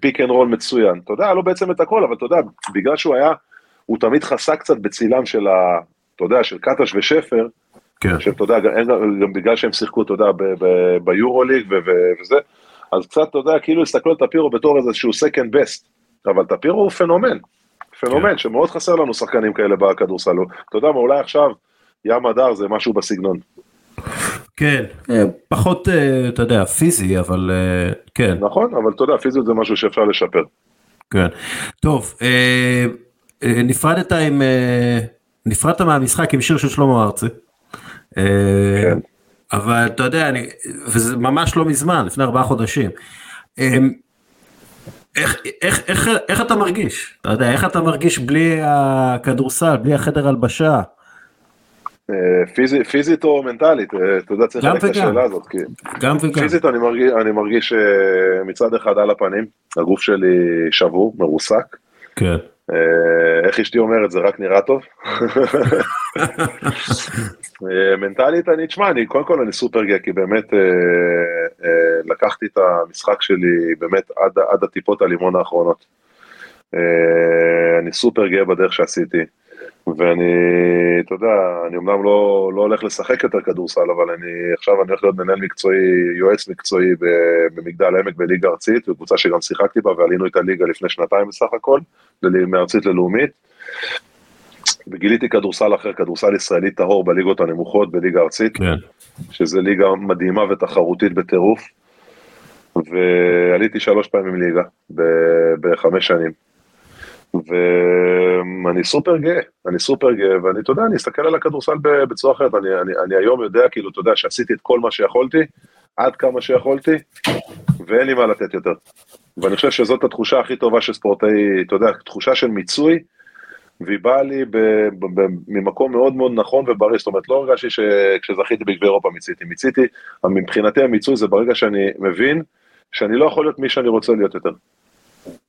pick and roll מצוין, אתה יודע, היה לו בעצם את הכל, אבל אתה יודע, בגלל שהוא היה, הוא תמיד חסה קצת בצילם של ה... אתה יודע, של קטש ושפר, כן. שאתה יודע, גם, גם בגלל שהם שיחקו, אתה יודע, ביורוליג וזה, אז קצת, אתה יודע, כאילו הסתכלו על טפירו בתור איזשהו second best, אבל טפירו הוא פנומן, פנומן, כן. שמאוד חסר לנו שחקנים כאלה בכדורסל, אתה יודע מה, אולי עכשיו ים הדר זה משהו בסגנון. כן, אה, פחות, אה, אתה יודע, פיזי, אבל אה, כן. נכון, אבל אתה יודע, פיזיות זה משהו שאפשר לשפר. כן, טוב, נפרדת עם, נפרדת מהמשחק עם שיר של שלמה ארצי. אה, כן. אבל אתה יודע, אני, וזה ממש לא מזמן, לפני ארבעה חודשים. אה, איך, איך, איך, איך אתה מרגיש? אתה יודע, איך אתה מרגיש בלי הכדורסל, בלי החדר הלבשה? אה, פיזית, פיזית או מנטלית, אתה יודע, צריך לחלק את השאלה הזאת. כי... גם וגם. פיזית אני מרגיש, אני מרגיש מצד אחד על הפנים, הגוף שלי שבור, מרוסק. כן. איך אשתי אומרת, זה רק נראה טוב. אה, מנטלית אני, תשמע, אני קודם כל אני סופר גאה, כי באמת אה, אה, לקחתי את המשחק שלי באמת עד, עד הטיפות הלימון האחרונות. אה, אני סופר גאה בדרך שעשיתי, ואני, אתה יודע, אני אמנם לא, לא הולך לשחק יותר כדורסל, אבל אני עכשיו אני הולך להיות מנהל מקצועי, יועץ מקצועי במגדל העמק בליגה ארצית, בקבוצה שגם שיחקתי בה, ועלינו את הליגה לפני שנתיים בסך הכל, מארצית ללאומית. וגיליתי כדורסל אחר, כדורסל ישראלי טהור בליגות הנמוכות, בליגה ארצית, כן. שזה ליגה מדהימה ותחרותית בטירוף, ועליתי שלוש פעמים ליגה בחמש שנים. ואני סופר גאה, אני סופר גאה, ואני, אתה יודע, אני אסתכל על הכדורסל בצורה אחרת, אני, אני, אני היום יודע, כאילו, אתה יודע, שעשיתי את כל מה שיכולתי, עד כמה שיכולתי, ואין לי מה לתת יותר. ואני חושב שזאת התחושה הכי טובה של ספורטאי, אתה יודע, תחושה של מיצוי, והיא באה לי ב, ב, ב, ממקום מאוד מאוד נכון ובריא, זאת אומרת, לא הרגשתי שכשזכיתי בגבי אירופה מיציתי, מיציתי, מבחינתי המיצוי זה ברגע שאני מבין שאני לא יכול להיות מי שאני רוצה להיות יותר.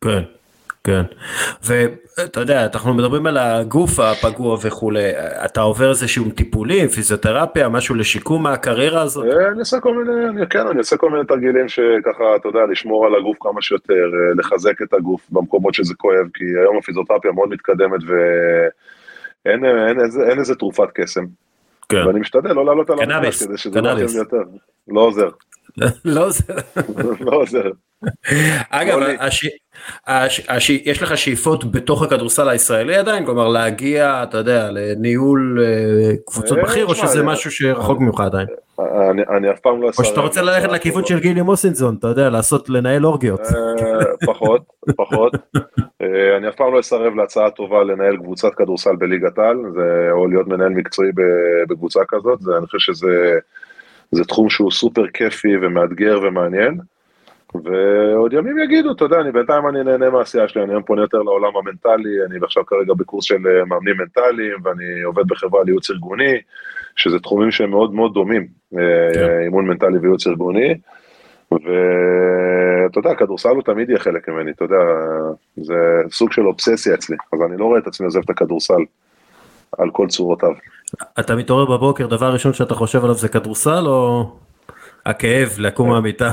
כן. כן, ואתה יודע, אנחנו מדברים על הגוף הפגוע וכולי, אתה עובר איזה שהם טיפולים, פיזיותרפיה, משהו לשיקום מהקריירה הזאת? אה, אני עושה כל מיני, אני, כן, אני עושה כל מיני תרגילים שככה, אתה יודע, לשמור על הגוף כמה שיותר, אה, לחזק את הגוף במקומות שזה כואב, כי היום הפיזיותרפיה מאוד מתקדמת ואין אין, אין, אין איזה תרופת קסם. כן. ואני משתדל לא לעלות על המחלש כדי שזה לא יותר, לא עוזר. לא עוזר. לא עוזר. אגב, יש לך שאיפות בתוך הכדורסל הישראלי עדיין? כלומר להגיע, אתה יודע, לניהול אה, קבוצות אה, בכיר, או שזה משהו שרחוק ממך עדיין? אני, אף פעם לא או שאתה רוצה ללכת לכיוון של גילי מוסינזון, אתה יודע, לעשות, לנהל אורגיות. אה, פחות, פחות. אה, אני אף פעם לא אסרב להצעה טובה לנהל קבוצת כדורסל בליגת על, או להיות מנהל מקצועי בקבוצה כזאת, זה, אני חושב שזה זה תחום שהוא סופר כיפי ומאתגר ומעניין. ועוד ימים יגידו, אתה יודע, אני בינתיים אני נהנה מהעשייה שלי, אני היום פונה יותר לעולם המנטלי, אני עכשיו כרגע בקורס של אה, מאמנים מנטליים, ואני עובד בחברה לייעוץ ארגוני, שזה תחומים שהם מאוד מאוד דומים, אה, כן. אימון מנטלי וייעוץ ארגוני, ואתה יודע, כדורסל הוא תמיד יהיה חלק ממני, אתה יודע, זה סוג של אובססיה אצלי, אז אני לא רואה את עצמי עוזב את הכדורסל על כל צורותיו. אתה מתעורר בבוקר, דבר ראשון שאתה חושב עליו זה כדורסל, או הכאב לקום כן. מהמיטה?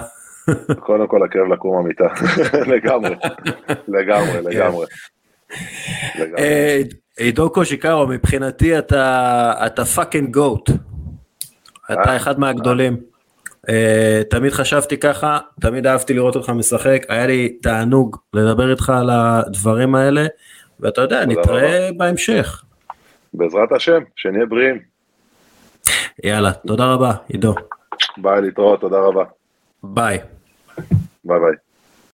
קודם כל הכאב לקום מהמיטה, לגמרי, לגמרי, לגמרי. אה, עידו קוז'יקרו, מבחינתי אתה fucking GOAT. אתה אחד מהגדולים. אה, תמיד חשבתי ככה, תמיד אהבתי לראות אותך משחק, היה לי תענוג לדבר איתך על הדברים האלה, ואתה יודע, נתראה בהמשך. בעזרת השם, שנהיה בריאים. יאללה, תודה רבה, עידו. ביי, להתראות, תודה רבה. ביי. Bye bye.